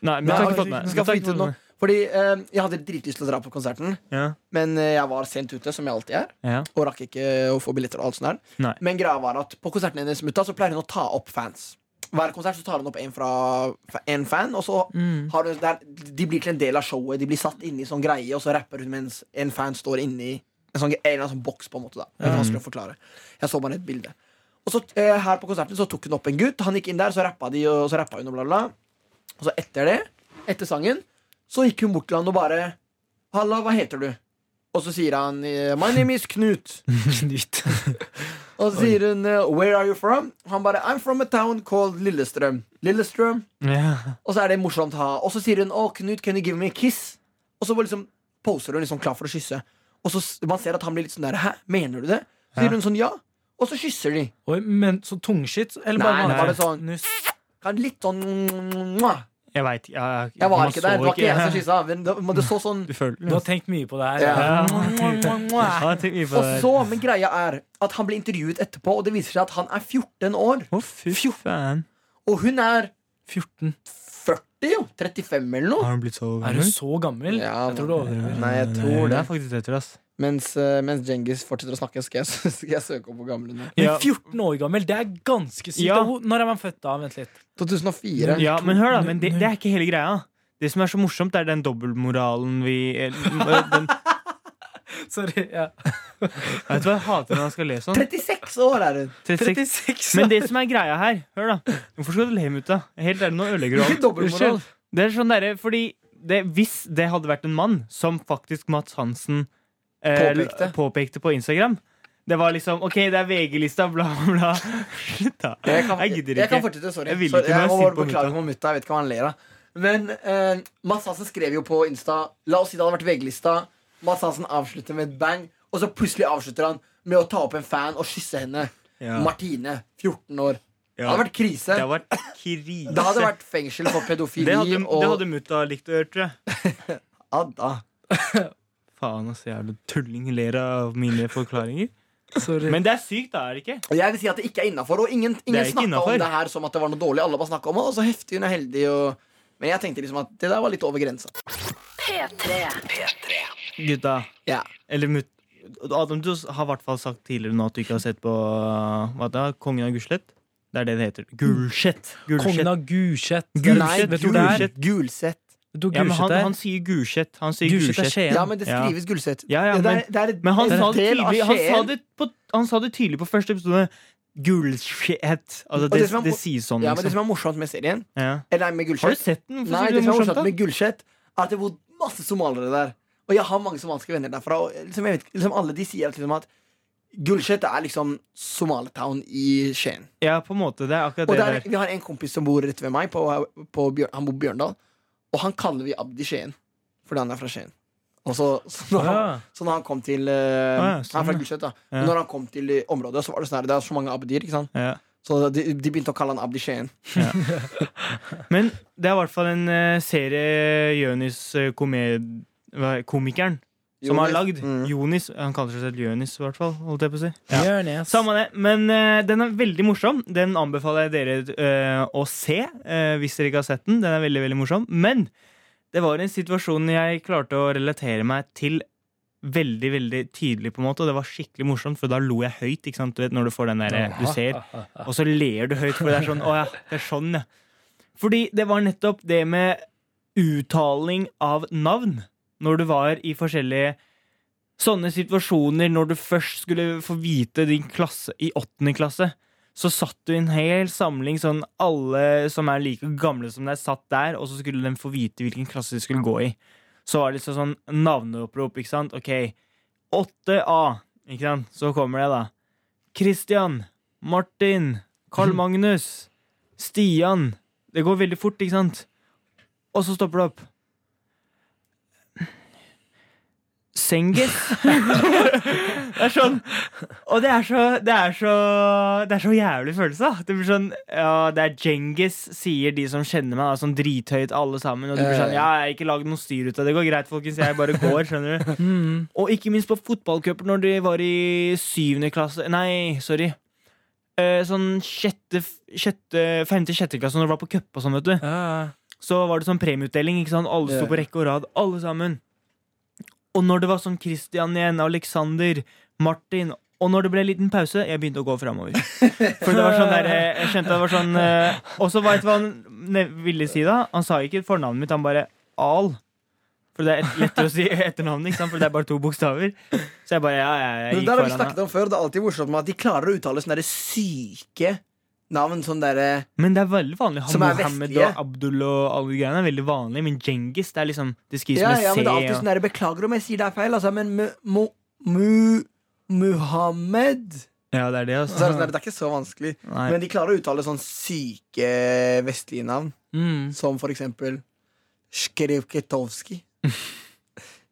S1: Nei, men
S2: Nei,
S1: har ikke fått med
S2: skal få vite
S1: fått
S2: Fordi eh, jeg hadde dritlyst til å dra på konserten,
S1: Ja.
S2: men eh, jeg var sent ute, som jeg alltid er.
S1: Ja.
S2: Og rakk ikke å få billetter og alt sånt der.
S1: Nei.
S2: Men greia var at på konserten hennes mutta så pleier hun å ta opp fans. Hver konsert så tar hun opp en fra en fan, og så
S1: Mm.
S2: har hun der, De blir til en del av showet. De blir satt inni sånn greie, og så rapper hun mens en fan står inni en sånn, en eller annen sånn boks. på en måte da Det er vanskelig å forklare Jeg så bare et bilde. Og så eh, Her på konserten så tok hun opp en gutt. Han gikk inn der, så rappa de, og så rappa hun og bla, bla. Og så etter det, etter sangen, så gikk hun bort til han og bare Halla, hva heter du? Og så sier han eh, My name is Knut.
S3: Knut.
S2: Og så sier hun eh, Where are you from? Han bare I'm from a town called Lillestrøm. Lillestrøm.
S1: Yeah.
S2: Og så er det morsomt. ha Og så sier hun Å, Knut, can you give me a kiss? Og så bare liksom poser hun liksom klar for å kysse. Og så man ser at han blir litt sånn der Hæ, mener du det? Så sier hun sånn ja. Og så kysser de.
S3: Oi, men så tungskitt? Eller
S2: Nei,
S3: bare
S2: det var bare sånn? Litt sånn.
S1: Jeg veit. Jeg, jeg,
S2: Jeg var ikke der. Det var ikke jeg som kyssa. Men det, men det så sånn
S1: Du føler
S3: Du har tenkt mye på det her.
S2: Ja. Og så, men greia er at han ble intervjuet etterpå, og det viser seg at han er 14 år.
S1: Å, fy faen.
S2: Og hun er
S3: 14.
S2: 40, jo. 35 eller noe.
S1: Har hun blitt så
S3: Er hun
S1: gammel?
S3: så gammel?
S2: Ja,
S3: jeg tror det overdriver.
S2: Nei, jeg
S1: Det
S2: tror det.
S1: er faktisk etter, ass.
S2: Mens, eh, mens Djengis fortsetter å snakke, skal jeg, skal jeg søke opp hvor gammel hun er.
S1: Ja.
S3: 14 år gammel, det er ganske sykt.
S1: Ja.
S3: Når er man født da? Vent litt.
S2: 2004.
S1: Ja, men hør da, men det, det er ikke hele greia. Det som er så morsomt, er den dobbeltmoralen vi eh, den,
S3: Sorry. Ja.
S1: Vet du hva, jeg hater når han skal le sånn.
S2: 36 år er hun!
S1: 36.
S3: 36.
S1: Men det som er greia her, hør da. Hvorfor skal du le, mutta? Helt ærlig, nå ødelegger du alt. Det er sånn derre, fordi det, Hvis det hadde vært en mann, som faktisk Mats Hansen
S2: Påpekte.
S1: påpekte på Instagram Det var liksom OK, det er VG-lista, bla, bla. Slutt, da.
S2: Jeg kan,
S1: Jeg gidder
S2: jeg kan
S1: ikke.
S2: fortsette, sorry.
S1: Jeg vil ikke,
S2: jeg må bare
S1: på
S2: beklage
S1: mutta.
S2: mutta. Jeg vet ikke hva han ler av. Men eh, Mads Hansen skrev jo på Insta La oss si det hadde vært VG-lista. Mads Hansen avslutter med et bang, og så plutselig avslutter han med å ta opp en fan og kysse henne.
S1: Ja.
S2: Martine, 14 år. Det hadde vært krise.
S1: Det hadde vært krise.
S2: Det hadde vært fengsel for pedofili
S1: det hadde,
S2: og
S1: hadde mutta likt å høre, tror jeg.
S2: Adda.
S1: Faen, ass, jævla tulling ler av mine forklaringer.
S3: Sorry.
S1: Men det er sykt, da, er det ikke?
S2: Jeg vil si at det ikke er innafor. Og ingen, ingen snakka om det her som at det var noe dårlig. Alle bare snakka om det, og så heftig, hun er heldig. Og... Men jeg tenkte liksom at det der var litt over grensa.
S4: P3.
S1: Gutta.
S2: Ja.
S1: Eller mut... Adam, du har i hvert fall sagt tidligere nå at du ikke har sett på hva det er, Kongen av Gulset? Det er det det heter. Gulset.
S3: Kongen av Gulset.
S1: Gulset. Gulset.
S3: Du
S1: Ja, men han, han sier Gulset. Han sier
S3: Gulset er Skien.
S2: Ja, men det
S1: Ja.
S2: skrives Gulset.
S1: Ja, ja,
S2: det
S1: men,
S2: er, det er
S1: men han, sa det tydelig, han, sa det på, han sa det tydelig på første episode. Gulset. Altså, det,
S2: det som er
S1: det, sies sånn,
S2: Ja, men Det
S1: liksom.
S2: som er morsomt med serien,
S1: Ja.
S2: eller med Gulset
S1: Har du sett den?
S2: Nei, det som er
S1: morsomt, da?
S2: med Gulset, er at det bor masse somaliere der. Og jeg har mange somaliske venner derfra. Og liksom, jeg vet, liksom alle de sier at, liksom, at Gulset er liksom Somalitown i Skien.
S1: Ja, på en måte. Det er akkurat
S2: Og
S1: det
S2: der,
S1: der.
S2: vi har en kompis som bor rett ved meg. På, på Bjørn, han bor på Bjørndal. Og han kaller vi Abdi Skien fordi han er fra Skien. Så, så, når han, så når han kom til
S1: ja,
S2: Han er fra
S1: ja.
S2: Gulset, da.
S1: Ja.
S2: Når han kom til området, så var det sånn her Det er så mange Abdier, ikke sant?
S1: Ja.
S2: Så de, de begynte å kalle han Abdi Skien.
S1: Men det er i hvert fall en uh, serie Jonis uh, Komikeren som har lagd.
S2: Mm.
S1: Jonis. Han kaller seg selv Jonis, i hvert fall. Holdt jeg på å si.
S3: Ja.
S1: Samme det. Men uh, den er veldig morsom. Den anbefaler jeg dere uh, å se uh, hvis dere ikke har sett den. Den er veldig, veldig morsom. Men det var en situasjon jeg klarte å relatere meg til veldig veldig tydelig, på en måte og det var skikkelig morsomt, for da lo jeg høyt. ikke sant? Du vet, når du får den der, du ser, og så ler du høyt, for det er sånn Å ja, det er sånn, ja. Fordi det var nettopp det med uttaling av navn når du var i forskjellige sånne situasjoner, når du først skulle få vite din klasse i åttende klasse, så satt du i en hel samling sånn alle som er like gamle som deg, satt der, og så skulle de få vite hvilken klasse de skulle gå i. Så var det liksom sånn navneopprop, ikke sant? Ok, 8A, ikke sant? Så kommer det, da. Christian, Martin, Carl Magnus, Stian. Det går veldig fort, ikke sant? Og så stopper det opp. Senges. det er sånn Og det er så Det er så, det er så jævlig følelse. Det blir sånn Ja, det er Djengis, sier de som kjenner meg, da, sånn drithøyt, alle sammen. Og du blir sånn Ja, jeg har ikke lagd noe styr ut av det. Det går greit, folkens. Jeg bare går, skjønner du.
S3: Mm.
S1: Og ikke minst på fotballcuper når de var i syvende klasse Nei, sorry. Eh, sånn sjette, sjette femte, sjette klasse når du var på cup og sånn, vet du.
S3: Ja.
S1: så var det sånn premieutdeling. Ikke sant? Alle sto på rekke og rad, alle sammen. Og når det var sånn Christian igjen, Alexander, Martin Og når det ble en liten pause, jeg begynte å gå framover. For det var sånn der, eh, jeg skjønte det var sånn eh, Og så veit du hva han ville si da? Han sa ikke fornavnet mitt, han bare Al. For det er lettere å si etternavnet, ikke sant? for det er bare to bokstaver. Så jeg bare ja, ja, jeg gikk foran.
S2: det har vi snakket om før. Det er alltid morsomt med at de klarer å uttale sånne der syke navn. Sånn derre
S1: Men det er veldig vanlig.
S2: Som er
S1: Mohammed
S2: vestlige.
S1: og Abdul og alle de greiene er veldig vanlig. Men Genghis, det er liksom Det skrives
S2: Ja,
S1: med
S2: ja,
S1: C.
S2: men det er alltid
S1: og-
S2: sånn der, Beklager om jeg sier det er feil, altså, men mu, mu, mu, Muhammed
S1: Ja, det er det,
S2: så er det, sånn
S1: altså.
S2: det er ikke så vanskelig.
S1: Nei.
S2: Men de klarer å uttale sånn syke vestlige navn.
S3: Mm.
S2: Som for eksempel Skrivketovski.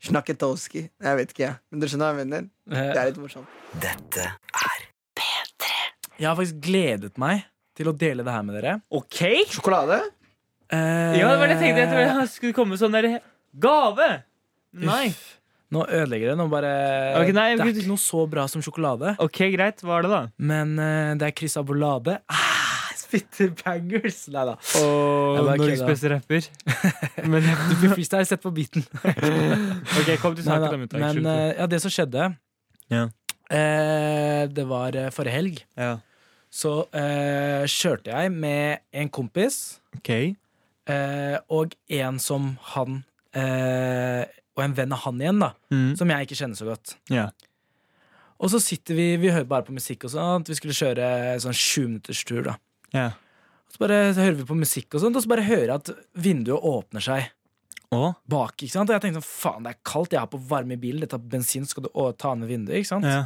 S2: Snaketovski. Jeg vet ikke, jeg. Men dere skjønner hva jeg mener? Det er litt morsomt.
S5: Dette
S3: Jeg har faktisk gledet meg til å dele det her med dere.
S1: OK?
S2: Sjokolade?
S3: Eh,
S1: Ja, det var det jeg tenkte. Jeg det skulle komme sånn der gave. Nei.
S3: Uff. Nå ødelegger det. Nå bare,
S1: Ok, nei,
S3: det er ikke noe så bra som sjokolade.
S1: OK, greit. Hva er det, da?
S3: Men uh, det er krysabolade. Ah, spitter bangers! Nei da.
S1: Og Norges beste rapper. Men
S3: Du blir freestyle, sett på beaten.
S1: OK, kom til saken.
S3: Men eh, ja, det som skjedde
S1: Ja.
S3: Eh, Det var eh, forrige helg.
S1: ja.
S3: Så eh, kjørte jeg med en kompis
S1: OK.
S3: eh, og en som han eh, Og en venn av han igjen, da.
S1: Mm.
S3: Som jeg ikke kjenner så godt.
S1: Ja.
S3: Og så sitter vi Vi hører bare på musikk og sånt. Vi skulle kjøre sånn 20 minutters tur, da.
S1: ja.
S3: Så bare hører vi på musikk og sånt, og så bare hører jeg at vinduet åpner seg
S1: Og?
S3: bak. ikke sant? Og jeg tenkte sånn, faen, det er kaldt, jeg har på varme i bilen, dette er bensin, skal du å- ta ned vinduet. ikke sant?
S1: Ja.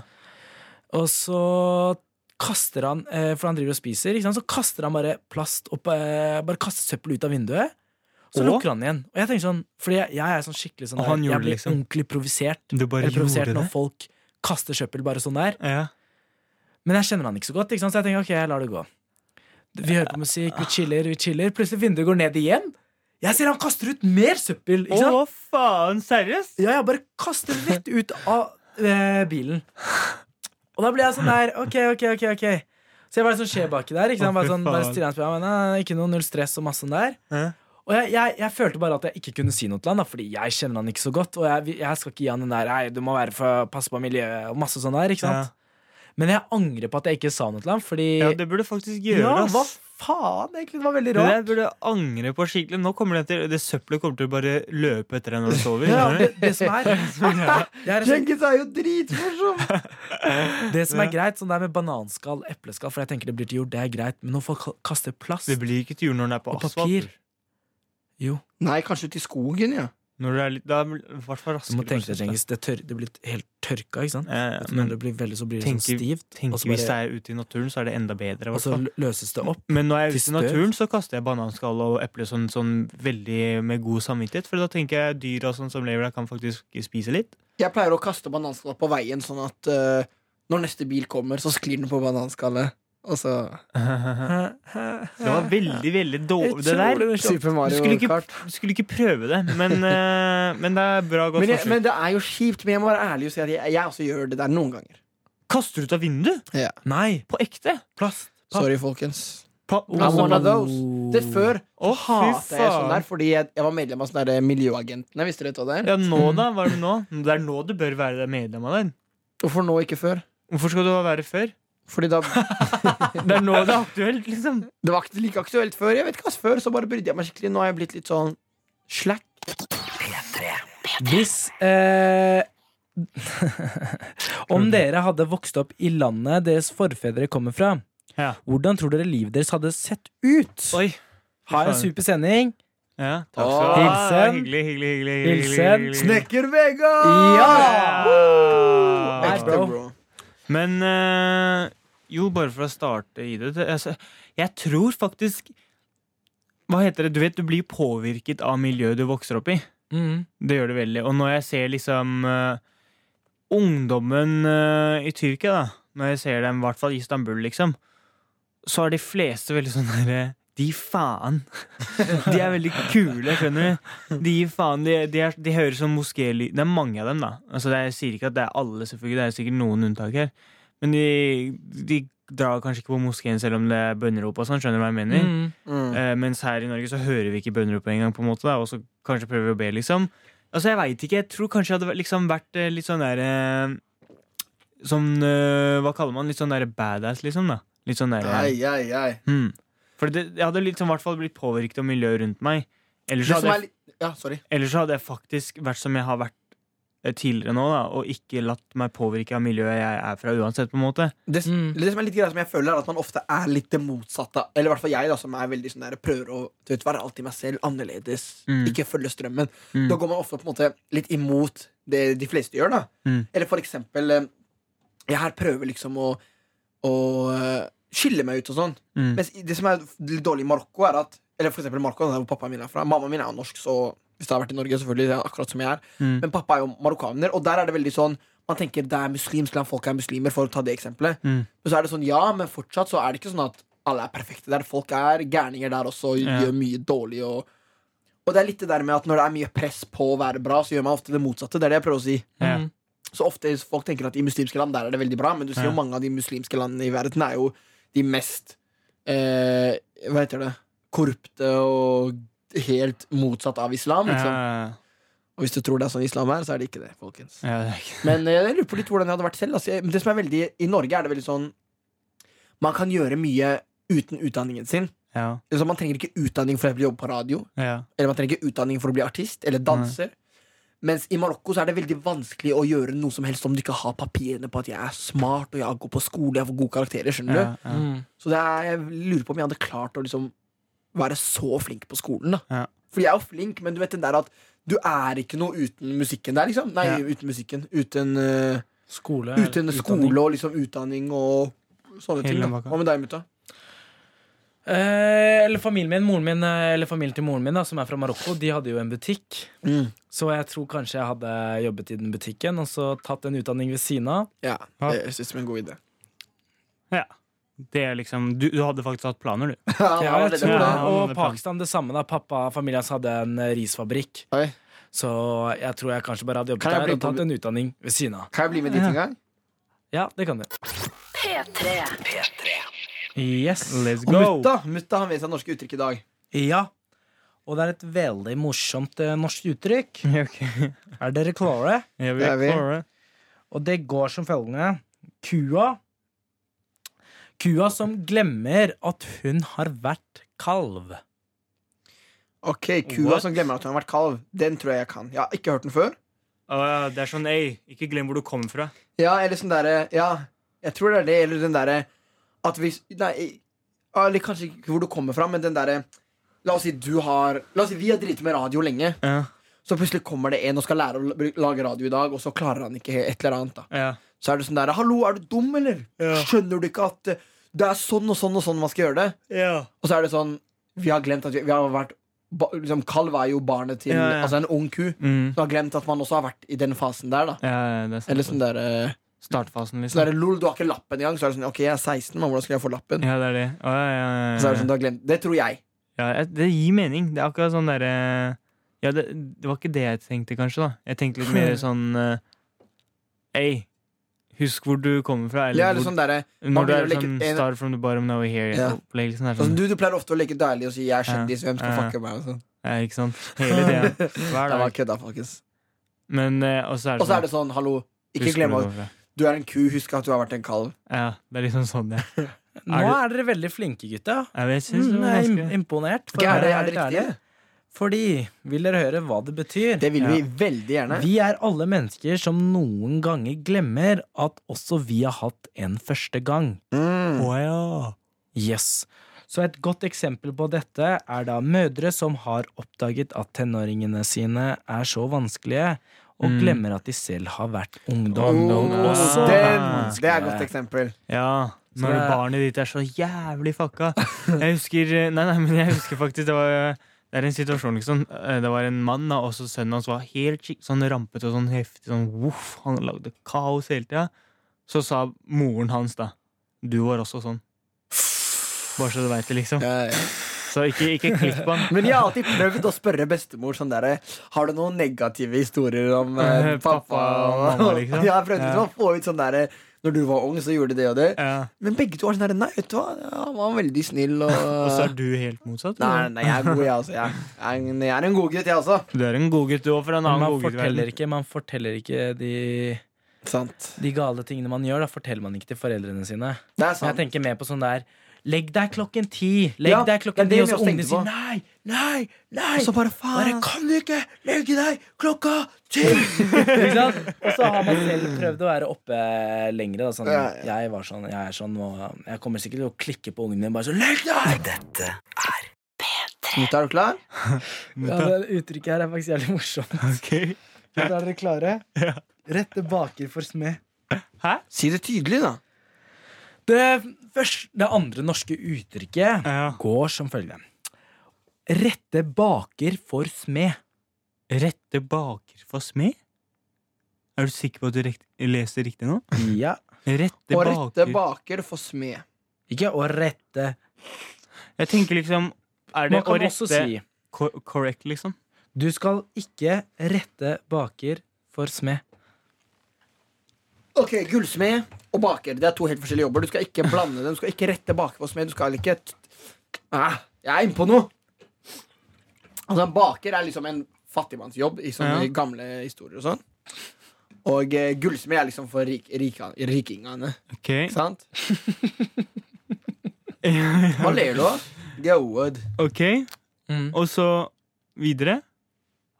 S3: Og så kaster han, eh, for han driver og spiser, så kaster han bare plast opp, eh, bare kaster søppel ut av vinduet. Så
S1: Og?
S3: lukker han igjen. Og jeg tenker sånn, fordi jeg, jeg er sånn skikkelig sånn der, Jeg blir
S1: liksom.
S3: ordentlig provosert. Eller provosert når folk kaster søppel bare sånn der.
S1: Ja.
S3: Men jeg kjenner han ikke så godt, ikke så jeg tenker ok, jeg lar det gå. Vi hører på musikk, vi chiller, vi chiller. Plutselig vinduet går ned igjen. Jeg ser han kaster ut mer søppel.
S1: Å, faen! Seriøst?
S3: Ja, jeg bare kaster rett ut av eh, bilen. Og da blir jeg sånn der, ok, ok, ok, ok Så jeg bare sånn skjer baki der. Ikke sant? Bare sånn, bare på meg, men, Ikke noe null stress og masse sånn der. Og jeg, jeg, jeg følte bare at jeg ikke kunne si noe til han, da, fordi jeg kjenner han ikke så godt. Og jeg, jeg skal ikke gi han den der Nei, du må være for passe på miljøet og masse sånn der. ikke sant? Men jeg angrer på at jeg ikke sa noe til ham, fordi
S1: Ja, det burde faktisk gjøre.
S3: Ja,
S1: ass.
S3: hva faen? Egentlig, det var veldig
S1: Det der
S3: rart.
S1: burde angre på skikkelig. Nå kommer det til Det søppelet kommer til å bare løpe etter deg når du sover.
S3: Ja,
S1: skjønner
S3: det,
S1: du?
S3: det som er det er,
S2: Djengis er jo dritmorsom!
S3: det som er greit, sånn der med bananskall, epleskall, for jeg tenker det blir til jord, det er greit, men når folk ka- kaster plast
S1: Det blir ikke til jord når den er på
S3: Og
S1: asfalt.
S3: papir. Jo,
S2: Nei, kanskje til i skogen, ja.
S1: Når du er litt, det er i hvert fall
S3: du må tenke deg,
S1: prosess,
S3: det, tør, det blir helt tørka, ikke sant? Du,
S1: men
S3: det blir veldig, så blir det sånn stivt,
S1: tenk
S3: bare,
S1: hvis det er ute i naturen, så er det enda bedre.
S3: og så løses det opp.
S1: Men når jeg er ute i naturen, så kaster jeg bananskall og eple sånn, sånn veldig med god samvittighet. For da tenker jeg dyra sånn som lever der, kan faktisk spise litt.
S2: Jeg pleier å kaste bananskall på veien, sånn at uh, når neste bil kommer, så sklir den på bananskallet. Og så
S1: Det var veldig, veldig dårlig, det der.
S2: Super
S1: Du skulle ikke,
S2: Kart.
S1: du skulle ikke prøve det, men, eh, men det er bra godt
S2: Men, jeg, men det er jo kjipt, men jeg må være ærlig og si at jeg, jeg også gjør det der noen ganger.
S1: Kaster du ut av vinduet?
S3: Nei,
S1: På ekte?
S3: plast. Papp.
S2: Sorry, folkens.
S1: Pa
S2: I'm one of those. Det før
S1: oh,
S2: hata jeg sånn der, fordi jeg, jeg var medlem av sånne Miljøagentene. Visste dere hva det er?
S1: Ja, nå da? Hva er det nå? Det er nå du bør være medlem av den.
S2: Hvorfor nå, ikke før?
S1: Hvorfor skal du være før?
S2: Fordi da
S1: Det er nå det er aktuelt, liksom.
S2: Det var ikke like aktuelt før. Jeg vet ikke hva Før så bare brydde jeg meg skikkelig. Nå har jeg blitt litt sånn slack.
S3: Hvis eh, Om dere hadde vokst opp i landet deres forfedre kommer fra,
S1: Ja.
S3: hvordan tror dere livet deres hadde sett ut?
S1: Oi.
S3: Ha en super sending.
S1: Ja, takk skal du ha.
S3: hilsen.
S1: Hyggelig, hyggelig, hyggelig.
S3: Hilsen.
S1: hyggelig, hyggelig.
S2: Snekker Vegard!
S3: Ja!
S1: Ja.
S2: Ekte,
S3: bro.
S1: Men eh, jo, bare for å starte i det, Jeg tror faktisk Hva heter det? Du vet, du blir påvirket av miljøet du vokser opp i.
S3: Mm.
S1: Det gjør det veldig. Og når jeg ser liksom uh, ungdommen uh, i Tyrkia, da Når jeg ser dem, i hvert fall i Istanbul, liksom, så er de fleste veldig sånn derre De faen. De er veldig kule, skjønner du. De faen, de, de, er, de hører som moskélyd Det er mange av dem, da. Altså, det er, jeg sier ikke at det er alle, selvfølgelig. Det er sikkert noen unntak her. Men de, de drar kanskje ikke på moskeen selv om det er bønnerop og sånn. Skjønner du hva jeg mener?
S3: Mm.
S2: Mm.
S1: Eh, mens her i Norge så hører vi ikke bønnerop engang, på en måte. Da, og så kanskje prøver vi å be, liksom. Altså, jeg veit ikke. Jeg tror kanskje jeg hadde liksom vært eh, litt sånn der eh, Sånn eh, Hva kaller man litt sånn der badass, liksom? da Litt sånn der
S2: Ei, ei, ei.
S1: hmm. For det, jeg hadde liksom, sånn, hvert fall blitt påvirket av miljøet rundt meg. Ellers så hadde,
S2: Ja, sorry.
S1: ellers hadde jeg faktisk vært som jeg har vært tidligere nå, da og ikke latt meg påvirke av miljøet jeg er fra, uansett, på en måte.
S2: Det,
S3: Mm.
S2: det som er litt greit som jeg føler, er at man ofte er litt det motsatte. Eller i hvert fall jeg, da, som er veldig sånn der, prøver å vet, være alltid meg selv, annerledes,
S1: Mm.
S2: ikke følge strømmen.
S1: Mm.
S2: Da går man ofte på en måte litt imot det de fleste gjør. da
S1: Mm.
S2: Eller for eksempel eh, Jeg her prøver liksom å, å eh, skille meg ut og sånn.
S1: Mm.
S2: Mens det som er litt dårlig i Marokko, er at Eller for eksempel Marokko, der hvor pappaen min er fra. Mammaen min er jo norsk, så hvis det har vært i Norge, selvfølgelig, er akkurat som jeg er.
S1: Mm.
S2: Men pappa er jo marokkaner, og der er det veldig sånn man tenker det er muslimsk land, folk er muslimer, for å ta det eksempelet.
S1: Mm.
S2: Men så er det sånn, ja, men fortsatt så er det ikke sånn at alle er perfekte der. Folk er gærninger der også, og
S1: Ja.
S2: gjør mye dårlig. Og, og det er litt det der med at når det er mye press på å være bra, så gjør man ofte det motsatte. Det er det jeg prøver å si.
S1: Ja.
S3: Mm.
S2: Så ofte folk tenker at i muslimske land der er det veldig bra, men du ser
S1: Ja.
S2: jo mange av de muslimske landene i verden er jo de mest eh, Hva heter det? Korrupte og helt motsatt av islam. Liksom.
S1: Ja,
S2: Og hvis du tror det er sånn islam er, så er det ikke det, folkens.
S1: ja, det ikke
S2: Men eh, jeg lurer på litt hvordan jeg hadde vært selv. Altså, det som er veldig, I Norge er det veldig sånn Man kan gjøre mye uten utdanningen sin.
S1: ja,
S2: Altså, man trenger ikke utdanning for å jobbe på radio.
S1: ja.
S2: Eller man trenger ikke utdanning for å bli artist eller danser. Mens i Marokko så er det veldig vanskelig å gjøre noe som helst om du ikke har papirene på at jeg er smart og jeg går på skole jeg får gode karakterer. skjønner du?
S1: ja, ja.
S3: Mm.
S2: Så det er, jeg lurer på om jeg hadde klart å liksom være så flink på skolen. da
S1: Ja.
S2: For jeg er jo flink, men du vet den der at du er ikke noe uten musikken der, liksom. Nei,
S1: Ja.
S2: uten musikken. Uten, uh,
S3: Skole.
S2: uten skole og liksom utdanning og sånne
S1: Hele
S2: ting. da. Hva med deg, mutta?
S3: Eh, eller familien min, moren min eh, Eller familien til moren min, da, som er fra Marokko, de hadde jo en butikk.
S2: Mm.
S3: Så jeg tror kanskje jeg hadde jobbet i den butikken og så tatt en utdanning ved siden av.
S2: Ja,
S1: Ja.
S2: det synes jeg er en god idé.
S1: ja. Det er liksom du, du hadde faktisk hatt planer, du.
S2: Ja,
S3: jeg
S2: det
S3: tror det.
S1: Ja,
S3: Og. Pakistan det samme. da Pappa familien hans hadde en eh, risfabrikk.
S2: Oi.
S3: Så jeg tror jeg kanskje bare hadde jobbet der og tatt en utdanning ved siden av.
S2: Kan jeg bli med dit en gang?
S3: Ja, det kan du.
S4: P3.
S3: Yes.
S1: Let's
S2: Og
S1: go!
S2: mutta, mutta har med seg norske uttrykk i dag.
S3: Ja. Og det er et veldig morsomt eh, norsk uttrykk.
S1: Okay.
S3: Er dere klare?
S1: Ja, vi
S2: er
S1: klare.
S3: Og det går som følgende. Kua Kua som glemmer at hun har vært kalv.
S2: Ok, Kua
S1: What?
S2: som glemmer at hun har vært kalv. Den tror jeg jeg kan. Jeg har ikke hørt den før.
S1: Uh, det er sånn, ei, ikke glem hvor du kommer fra.
S2: Ja, eller sånn derre Ja, jeg tror det er det. Eller den derre at hvis Nei, eller kanskje ikke hvor du kommer fra, men den derre La oss si du har La oss si vi har driti med radio lenge.
S1: Ja,
S2: Så plutselig kommer det en og skal lære å lage radio i dag, og så klarer han ikke et eller annet. da
S1: ja.
S2: Så er det sånn der Hallo, er du dum, eller?
S1: Ja.
S2: Skjønner du ikke at eh, det er sånn og sånn og sånn man skal gjøre det?
S1: ja.
S2: Og så er det sånn Vi har glemt at vi, vi har vært liksom, Kalv er jo barnet til
S1: Ja.
S2: Altså en ung ku.
S1: Mm.
S2: Så har glemt at man også har vært i den fasen der. da
S1: ja det er.
S2: Eller sånn der eh,
S1: Startfasen,
S2: Så
S1: er
S2: det lol, du har ikke lappen engang. Så er det sånn Ok, jeg er 16, men hvordan skal jeg få lappen?
S1: Ja, det er det. Å, ja, ja, ja,
S2: Så er det sånn, du har glemt Det tror jeg.
S1: Ja, det gir mening. Det er akkurat sånn derre Ja, det, det var ikke det jeg tenkte, kanskje. da Jeg tenkte litt mer sånn uh, Ei, husk hvor du kommer fra.
S2: Eller, ja, eller
S1: hvor,
S2: sånn der,
S1: når du er
S2: leke-
S1: sånn
S2: en-
S1: Start from the bottom, now we're here.
S2: Ja.
S1: Opplegg, liksom, er
S2: sånn,
S1: sånn,
S2: du, du pleier ofte å leke deilig og si 'jeg er kjendis', hvem skal
S1: Ja.
S2: fucke meg? Og sånn.
S1: ja, ikke sant? Hele tida. Hver
S2: Jeg var kødda, folkens.
S1: Men eh, Og så er det
S2: er det sånn, hallo, ikke glem at du er en ku, husk at du har vært en kalv.
S1: Ja, det er liksom sånn, ja.
S3: Nå er dere veldig flinke, gutta.
S1: Jeg, vet, jeg synes det
S3: Mm,
S1: var
S3: jeg er imponert.
S2: er det, er det riktige?
S3: Fordi, vil dere høre hva det betyr?
S2: Det vil
S1: Ja.
S2: vi veldig gjerne.
S3: Vi er alle mennesker som noen ganger glemmer at også vi har hatt en første gang.
S2: Mm.
S1: Oh, ja.
S3: Yes. Så et godt eksempel på dette er da mødre som har oppdaget at tenåringene sine er så vanskelige, og
S1: Mm.
S3: glemmer at de selv har vært ungdom.
S2: Oh,
S3: også
S2: den, det er et godt eksempel.
S1: Ja, når barnet ditt er så jævlig fucka. Jeg husker Nei, nei, men jeg husker faktisk Det var det er en situasjon, liksom. Eh, Det var en mann, da, og så sønnen hans var helt skik- sånn rampete og sånn heftig. Sånn, voff, han lagde kaos hele tida. Så sa moren hans, da Du var også sånn. Bare så du veit det, liksom.
S2: Ja, ja.
S1: Så ikke, ikke klipp på han.
S2: Men jeg har alltid prøvd å spørre bestemor sånn derre Har du noen negative historier om eh,
S1: Eh,
S2: pappa?
S1: pappa og mamma, liksom?
S2: Jeg jeg prøvd
S1: Ja.
S2: liksom å få ut sånn derre Når du var ung, så gjorde de det og det.
S1: Ja.
S2: Men begge to var sånn her Nei, vet du hva, han var veldig snill og
S1: Og så er du helt motsatt.
S2: Nei, nei, jeg er god, jeg også. Jeg er en, jeg er en god gutt, jeg også.
S1: Du er en god gutt, du òg, for en annen
S3: man forteller ikke, man forteller ikke de,
S2: Sant.
S3: de gale tingene man gjør. Da forteller man ikke til foreldrene sine.
S2: Er
S3: jeg tenker mer på sånn der Legg deg klokken ti! Legg
S2: Ja,
S3: deg klokken ti
S2: er
S3: Og så ungene sier nei, nei, nei!
S2: Og så bare
S3: Bare
S2: faen.
S3: kan du ikke legge deg klokka ti! Ikke sant? Og så har man selv prøvd å være oppe lengre. Da. Sånn,
S2: Ja, ja.
S3: Jeg var sånn, jeg er sånn og jeg kommer sikkert til å klikke på ungene min Bare sånn, legg deg!
S2: Dette er du klar?
S3: Ja, det uttrykket her er faktisk jævlig morsomt.
S1: Okay.
S3: Er dere klare?
S1: Ja.
S3: Rette baker for smed.
S2: Si det tydelig, da.
S3: Det, første, det andre norske uttrykket
S1: Ja.
S3: går som følger. Rette baker for smed.
S1: Rette baker for smed? Er du sikker på at du rekt leser riktig nå?
S3: Ja.
S1: Rette
S2: Og rette
S1: baker
S2: baker for smed.
S3: Ikke å rette.
S1: Jeg tenker liksom Er det å rette
S3: si
S1: correct, liksom?
S3: du skal ikke rette baker for smed.
S2: Ok, Gullsmed og baker Det er to helt forskjellige jobber. Du skal ikke blande dem. Du skal ikke rette baker for smed. Du skal ikke ah, Jeg er inne på noe! Altså, en baker er liksom en fattigmannsjobb i sånne
S1: Ja.
S2: gamle historier og sånn. Og eh, gullsmed er liksom for rik, rika, rikingene.
S1: Ok.
S2: Sant? Hva ler du av? Goad.
S1: ok, og så videre?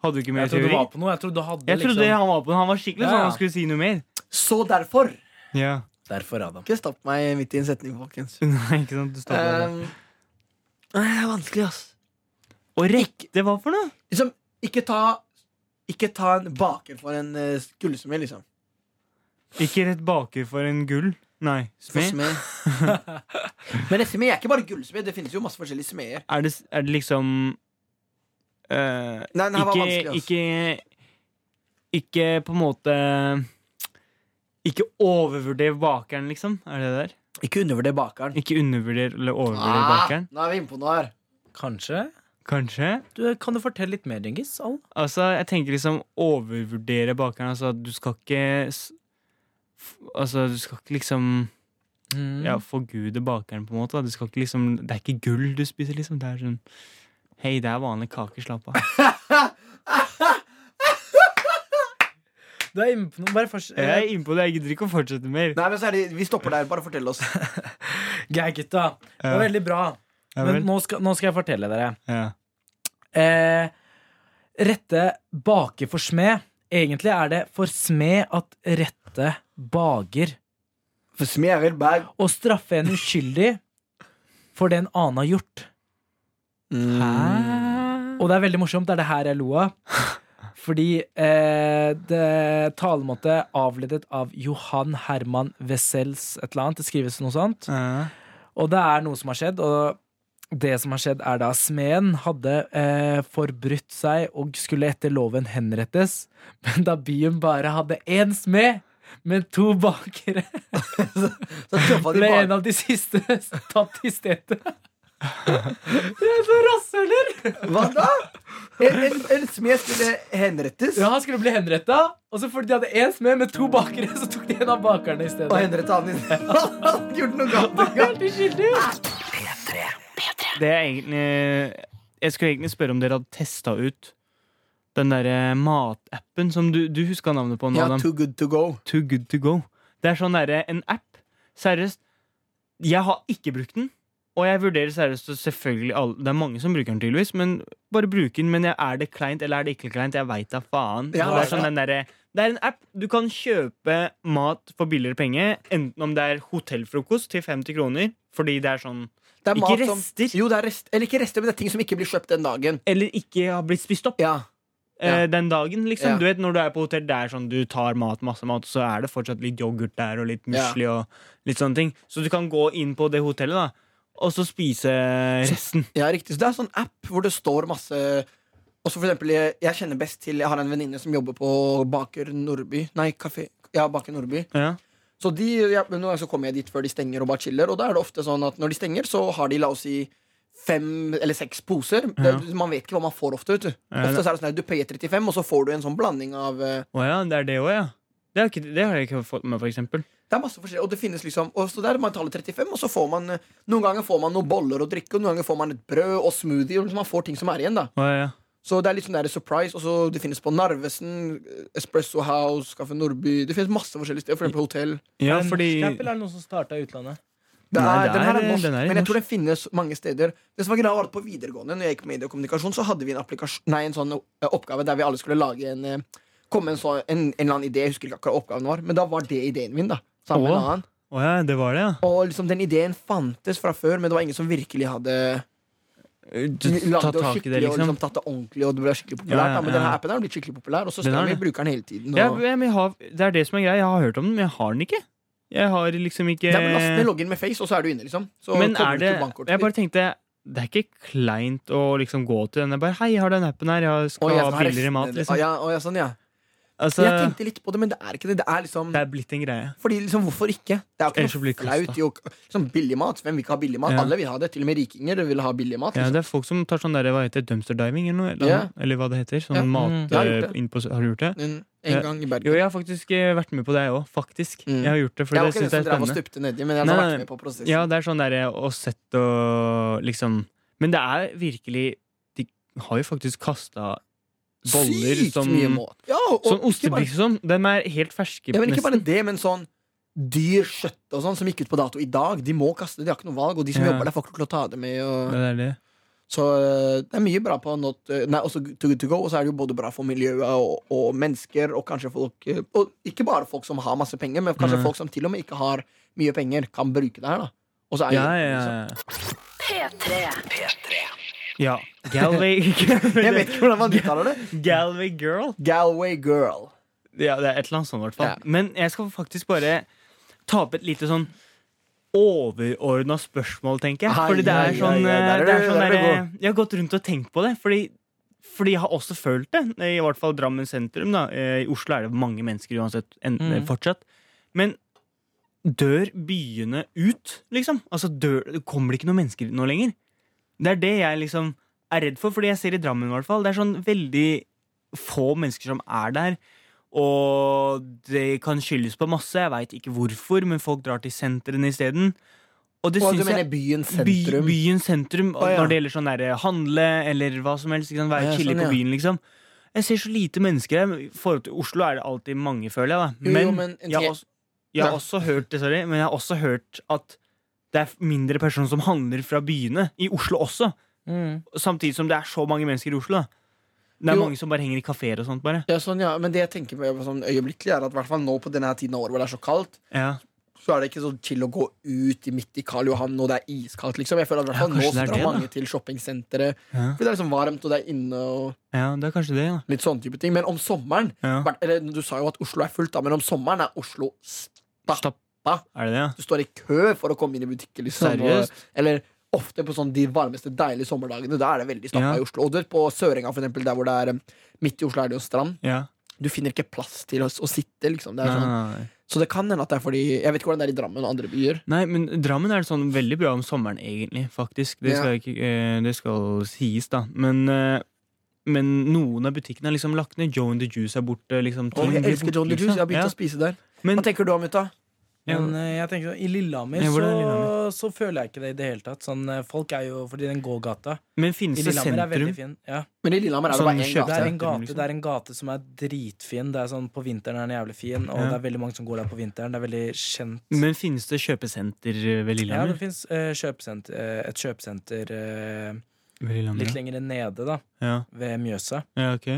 S1: Hadde du ikke mer
S3: Jeg trodde du var på noe. Jeg trodde du hadde
S1: Jeg trodde
S3: liksom
S1: han var på noe. Han var skikkelig
S3: Ja,
S1: sånn
S3: ja.
S1: han skulle si noe mer.
S2: Så derfor
S1: Ja.
S3: Derfor, Adam.
S2: Ikke stopp meg midt i en setning, folkens.
S1: Nei, ikke sant? Du.
S2: Um, det er vanskelig, ass.
S1: Og rekke hva for noe?
S2: Liksom, ikke ta Ikke ta en baker for en uh, gullsmed, liksom.
S1: Ikke rett baker for en gull. Nei, smed.
S2: smed. Men en smed er ikke bare gullsmed. Det finnes jo masse forskjellige smeder.
S1: Er det, er det liksom uh,
S2: Nei, den her var vanskelig, ass.
S1: ikke Ikke på en måte Ikke overvurder bakeren, liksom. Er det der?
S2: Ikke undervurder bakeren.
S1: Ikke undervurder eller overvurder
S2: Ah,
S1: bakeren.
S2: nå er vi inne på noe her.
S3: Kanskje.
S1: Kanskje.
S3: Du, kan du fortelle litt mer, Dengis? Al?
S1: Altså, jeg tenker liksom overvurdere bakeren. Altså, du skal ikke Altså, du skal ikke liksom
S3: Mm.
S1: Ja, forgude bakeren, på en måte. Du skal ikke liksom Det er ikke gull du spiser, liksom. Det er sånn Hei, det er vanlig kake. Slapp av.
S3: Du er inne på noe. Bare fortsett.
S1: Jeg er inne på det. Jeg gidder ikke å fortsette mer.
S2: Nei, men så er det, Vi stopper der. Bare fortell oss.
S3: Greit, gutta. Det var veldig bra. Men nå skal, nå skal jeg fortelle dere.
S1: Ja.
S3: Eh, rette bake for smed. Egentlig er det for smed at rette bager.
S2: For smed er bag.
S3: Å straffe en uskyldig for det en annen har gjort.
S1: Hæ?
S3: Og det er veldig morsomt. Det er det her jeg lo av. Fordi eh, det talemåte avledet av Johan Herman Wessels et eller annet. Det skrives noe sånt.
S1: Ja.
S3: Og det er noe som har skjedd, og det som har skjedd, er da smeden hadde eh, forbrutt seg og skulle etter loven henrettes, men da byen bare hadde én smed med to bakere,
S2: Så
S3: ble en av de siste tatt i stedet. Det er så rasshøler!
S2: Hva da? En, en, en smed skulle henrettes,
S3: Ja, han skulle bli henretta, og så fordi de hadde én smed med to bakere, så tok de en av bakerne i stedet.
S2: og henretta han. Han hadde gjort noe galt.
S3: Helt uskyldig!
S1: Det er egentlig Jeg skulle egentlig spørre om dere hadde testa ut den derre matappen som du, du huska navnet på nå,
S2: Ja, too good to go.
S1: Too good to go. Det er sånn derre en app. Seriøst. Jeg har ikke brukt den. Og jeg vurderer seriøst selvfølgelig alle, Det er mange som bruker den, tydeligvis. Men bare bruk den. Men er det kleint eller er det ikke kleint? Jeg veit da faen.
S2: Ja,
S1: det, er sånn den derre- det er en app. Du kan kjøpe mat for billigere penger. Enten om det er hotellfrokost til 50 kroner, fordi det er sånn
S2: Det er
S1: Ikke
S2: mat som-
S1: rester.
S2: Jo, det er rest, eller ikke rester, men det er ting som ikke blir kjøpt den dagen.
S1: Eller ikke har blitt spist opp.
S2: Ja,
S1: eh,
S2: Ja.
S1: den dagen. liksom
S2: Ja.
S1: Du vet Når du er på hotell, det er sånn du tar mat, masse mat, så er det fortsatt litt yoghurt der og litt musli og litt sånne ting. Så du kan gå inn på det hotellet da og så spise resten.
S2: ja, riktig. Så det er en sånn app hvor det står masse Også for eksempel, jeg, jeg kjenner best til Jeg har en venninne som jobber på Baker Nordby. Nei, kafé. Ja, Baker Nordby.
S1: Ja.
S2: Så de, ja, noen ganger så kommer jeg dit før de stenger og bare chiller. Og da er det ofte sånn at når de stenger, så har de la oss si fem eller seks poser.
S1: Ja.
S2: Det, man vet ikke hva man får ofte. Vet du. Ofte så er det sånn at du payer 35, og så får du en sånn blanding av
S1: Å oh, ja, det er det òg, ja. Det har, ikke, det har jeg ikke fått med, for eksempel.
S2: Det er masse forskjellig, og det finnes liksom Og så der man taler 35, og så får man eh, Noen ganger får man noen boller å drikke, og noen ganger får man et brød og smoothie. Og liksom man får ting som er igjen, da.
S1: Ja, ja.
S2: Så det er litt sånn der surprise. Og så det finnes på Narvesen, Espresso House, Kaffe Nordby Det finnes masse forskjellige steder. For eksempel hotell.
S1: ja,
S3: Er det
S1: fordi
S3: norsk eller er det noen som starta i utlandet?
S2: Det
S1: Nei,
S2: er, den her
S1: er-
S2: er norsk,
S1: den er
S2: men jeg
S1: norsk.
S2: tror den finnes mange steder. Det som var greia var at På videregående Når jeg gikk med mediekommunikasjon, så hadde vi en, nei, en sånn eh, oppgave der vi alle skulle lage en eh, med en, så, en, en eller annen idé. Jeg husker ikke akkurat oppgaven var, men da var det ideen min. da Sammen med en annen
S1: Å ja, det var det, ja.
S2: Og liksom den ideen fantes fra før, men det var ingen som virkelig hadde
S1: Tatt
S2: lagd det skikkelig
S1: det,
S2: og
S1: liksom.
S2: liksom tatt det ordentlig, og det ble skikkelig populært.
S1: Ja, ja,
S2: ja. Men denne appen har blitt skikkelig populær, og så
S1: skal
S2: vi
S1: bruke
S2: bruker den hele tiden.
S1: Ja,
S2: Og
S1: men jeg har, det er det som er greia. Jeg har hørt om den, men jeg har den ikke. Jeg har liksom ikke
S2: Nei, men laste ned loggen med Face, og så er du inne, liksom. Så
S1: Men er det Jeg bare tenkte det er ikke kleint å liksom gå til den. Jeg bare, Hei, jeg har den appen her. Jeg skal ha
S2: sånn
S1: billigere mat. Liksom.
S2: Ja, å, ja, sånn, ja.
S1: Altså,
S2: Jeg tenkte litt på det, men det er ikke det. Det er liksom
S1: det er blitt en greie.
S2: Fordi liksom, Hvorfor ikke? Det er jo ikke noe flaut liksom, Billig mat. Hvem vil ikke ha billig mat?
S1: Ja.
S2: Alle vil ha det. Til og med rikinger vil ha billig mat.
S1: Ja,
S2: Liksom.
S1: det er folk som tar sånn der, hva heter dumpster diving eller noe. Eller, yeah. eller hva det heter. Sånn
S2: Ja.
S1: mat
S3: Mm.
S2: Jeg
S1: eh, på, Har du gjort det?
S2: En, en
S1: Ja.
S2: gang i
S1: Jo, jeg har faktisk eh, vært med på det, jeg òg. Faktisk.
S2: Mm.
S1: Jeg har gjort det, for
S2: jeg var
S1: det
S2: ikke
S1: syns
S2: den
S1: jeg
S2: som
S1: er
S2: drev og
S1: spennende.
S2: stupte nedi, men jeg har
S1: nei,
S2: vært med på prosessen.
S1: Ja, det er sånn der å sette og liksom Men det er virkelig De har jo faktisk kasta boller
S2: Sykt
S1: som
S2: mye mat. Ja, og
S1: Sånn
S2: bare-
S1: sånn. De er helt ferske,
S2: Ja, men ikke bare
S1: nesten.
S2: det, men sånn dyr kjøtt og sånn som gikk ut på dato i dag. De må kaste det, de har ikke noe valg. Og de som
S1: Ja.
S2: jobber der, får ikke lov til å ta det med. Og...
S1: Det er det.
S2: Så øh, det er mye bra på not, øh, Nei, også to, Good To Go, og så er det jo både bra for miljøet og, og mennesker, og kanskje folk øh, Og ikke bare folk som har masse penger, men kanskje
S1: mm.
S2: folk som til og med ikke har mye penger, kan bruke det her, da. Og så er
S1: Ja,
S2: jo-
S1: ja,
S2: liksom-
S1: ja.
S4: P3.
S1: Ja. Galway
S2: Jeg vet ikke hvordan man uttaler det.
S1: Galway Girl.
S2: Galway Girl.
S1: Ja, det er et eller annet sånt, i hvert fall.
S2: Ja.
S1: Men jeg skal faktisk bare ta opp et lite sånn overordna spørsmål, tenker jeg.
S2: Ai,
S1: Fordi det er sånn,
S2: ai, ai,
S1: det er
S2: der du
S1: der, Jeg har gått rundt og tenkt på det, fordi, fordi jeg har også følt det. I hvert fall Drammen sentrum. da Eh, I Oslo er det mange mennesker uansett en,
S3: Mm.
S1: fortsatt. Men dør byene ut, liksom? Altså, dør, Kommer det ikke noen mennesker nå lenger? Det er det jeg liksom er redd for, fordi jeg ser i Drammen i hvert fall. Det er sånn veldig få mennesker som er der. Og det kan skyldes på masse, jeg veit ikke hvorfor, men folk drar til sentrene isteden. Og det syns jeg
S2: byen
S1: by,
S2: sentrum?
S1: Byen sentrum,
S2: Å, ja.
S1: når det gjelder sånn der handle eller hva som helst. Sant? Være
S2: Ja,
S1: chille
S2: sånn, ja.
S1: på byen, liksom. Jeg ser så lite mennesker her. I forhold til Oslo er det alltid mange, føler jeg. da Men,
S2: jo, men
S1: jeg, har også, jeg har også hørt det, sorry, men jeg har også hørt at det er mindre personer som handler fra byene. I Oslo også.
S3: Mm.
S1: Samtidig som det er så mange mennesker i Oslo. da Det er
S2: Jo.
S1: mange som bare henger i kafeer og sånt. bare
S2: Ja, sånn, ja, men det jeg tenker på sånn øyeblikkelig, er at hvert fall nå på denne tiden av året hvor det er så kaldt,
S1: Ja,
S2: så er det ikke så chill å gå ut i midt i Karl Johan når det er iskaldt. liksom Jeg føler at hvert fall nå drar
S1: mange da.
S2: til shoppingsenteret. Fordi det er liksom varmt, og det er inne og
S1: ja det er kanskje det.
S2: litt sånn type ting. Men om sommeren
S1: ja.
S2: eller, Du sa jo at Oslo er fullt, da, men om sommeren er Oslo stappa.
S1: Er det det.
S2: Du står i kø for å komme inn i butikker. Liksom, Og, eller ofte på sånn de varmeste, deilige sommerdagene. Da er det veldig stappa
S1: Ja.
S2: i Oslo. Og på Sørenga, for eksempel, der hvor det er eh, Midt i Oslo er det jo strand.
S1: Ja.
S2: Du finner ikke plass til å, å sitte. liksom det sånn. Så det kan hende at det er fordi Jeg vet ikke hvordan det er i Drammen og andre byer.
S1: Nei, men Drammen er det sånn veldig bra om sommeren, egentlig. Faktisk Det
S2: Ja.
S1: skal, ikke, eh, det skal sies, da. Men, eh, men noen av butikkene er liksom lagt ned. Joe and the Juice er borte. Liksom,
S2: Å, jeg elsker John the
S1: liksom.
S2: Juice. Jeg har begynt
S1: Ja.
S2: å spise der.
S1: Men,
S2: Hva tenker du om mutta?
S1: Ja.
S3: Men eh, jeg tenker, i Lillehammer,
S1: Ja,
S3: så,
S1: er Lillehammer?
S3: så føler jeg ikke det i det hele tatt. Sånn, eh, folk er jo Fordi den gågata
S1: men finnes det sentrum?
S3: fin. Ja.
S2: Men i Lillehammer er det
S1: Sånn
S2: bare én
S1: gate.
S3: Det er, en gate,
S1: liksom.
S3: det er en gate som er dritfin. Det er sånn På vinteren er den jævlig fin, og
S1: Ja.
S3: det er veldig mange som går der på vinteren. Det er veldig kjent.
S1: Men finnes det kjøpesenter ved Lillehammer?
S3: ja,
S1: det
S3: det fins kjøpesenter, uh, et kjøpesenter eh,
S1: Lillehammer,
S3: litt lenger nede, da.
S1: Ja,
S3: Ved Mjøsa.
S1: ja, ok.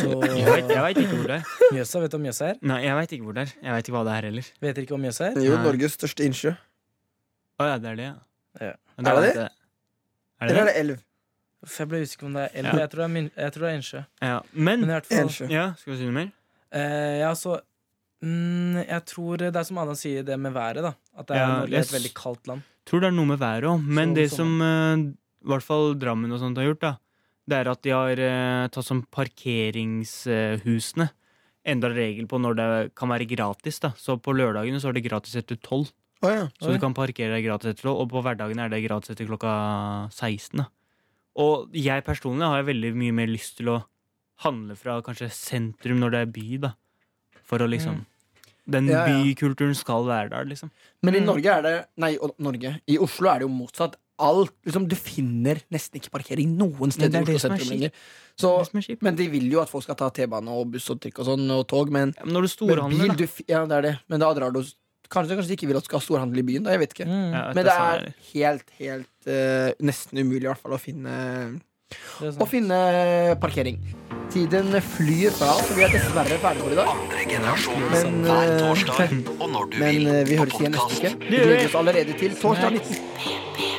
S3: Så
S1: Jeg vet, ikke hvor det er.
S3: Mjøsa, vet du om Mjøsa er?
S1: Nei, jeg vet ikke hvor det er. Jeg vet ikke hva det er heller.
S3: Vet dere ikke hva Mjøsa er?
S2: Jo,
S1: Nei.
S2: Norges største innsjø.
S1: Å ja, det er det, ja.
S3: Ja.
S1: Men
S2: Er det det?
S1: jeg. Er
S2: Eller
S1: det
S2: er
S1: det?
S2: det elv?
S3: For Jeg ble usikker på om det er elv.
S1: Ja.
S3: Jeg tror det er, min, jeg tror det er innsjø.
S1: Ja. Men
S3: Men fall
S2: Innsjø.
S1: Ja, skal vi si noe mer?
S3: eh, Ja, så mm, Jeg tror det er som Adam sier, det med været, da. At det er,
S1: Ja,
S3: Norge yes. et veldig kaldt land.
S1: tror det er noe med været òg, men
S3: Så-
S1: det som eh, i hvert fall Drammen og sånt har gjort, da, det er at de har eh, tatt som parkeringshusene endra regel på når det kan være gratis. da Så på lørdagene så er det gratis etter tolv.
S2: Å ja.
S1: Så du kan parkere deg gratis etter tolv, og på hverdagene er det gratis etter klokka 16. da Og jeg personlig har veldig mye mer lyst til å handle fra kanskje sentrum når det er by, da. For å liksom
S3: Mm.
S1: Den
S2: Ja, ja.
S1: bykulturen skal være der, liksom.
S2: Men i
S1: Mm.
S2: Norge er det Nei, Norge. I Oslo er det jo motsatt. Alt, liksom, du finner nesten ikke parkering noen steder
S1: er
S2: i Oslo sentrum lenger. Så, men de vil jo at folk skal ta T-bane og buss og trikk og sånn, og tog, men,
S1: Ja, men når du
S2: men
S1: storhandler,
S2: bil
S1: da.
S2: du, Ja, det er det. Men da drar du Kanskje, kanskje de ikke vil at du skal ha storhandel i byen, da. Jeg vet ikke.
S3: Mm,
S1: Ja,
S2: Men det er helt, helt uh, nesten umulig i hvert fall å finne, å finne parkering. Tiden flyr fra oss, og vi er dessverre ferdige for i dag. Men,
S5: du
S2: Men eh, vi høres igjen neste uke. Vi gleder oss allerede til torsdag 19.
S4: P3.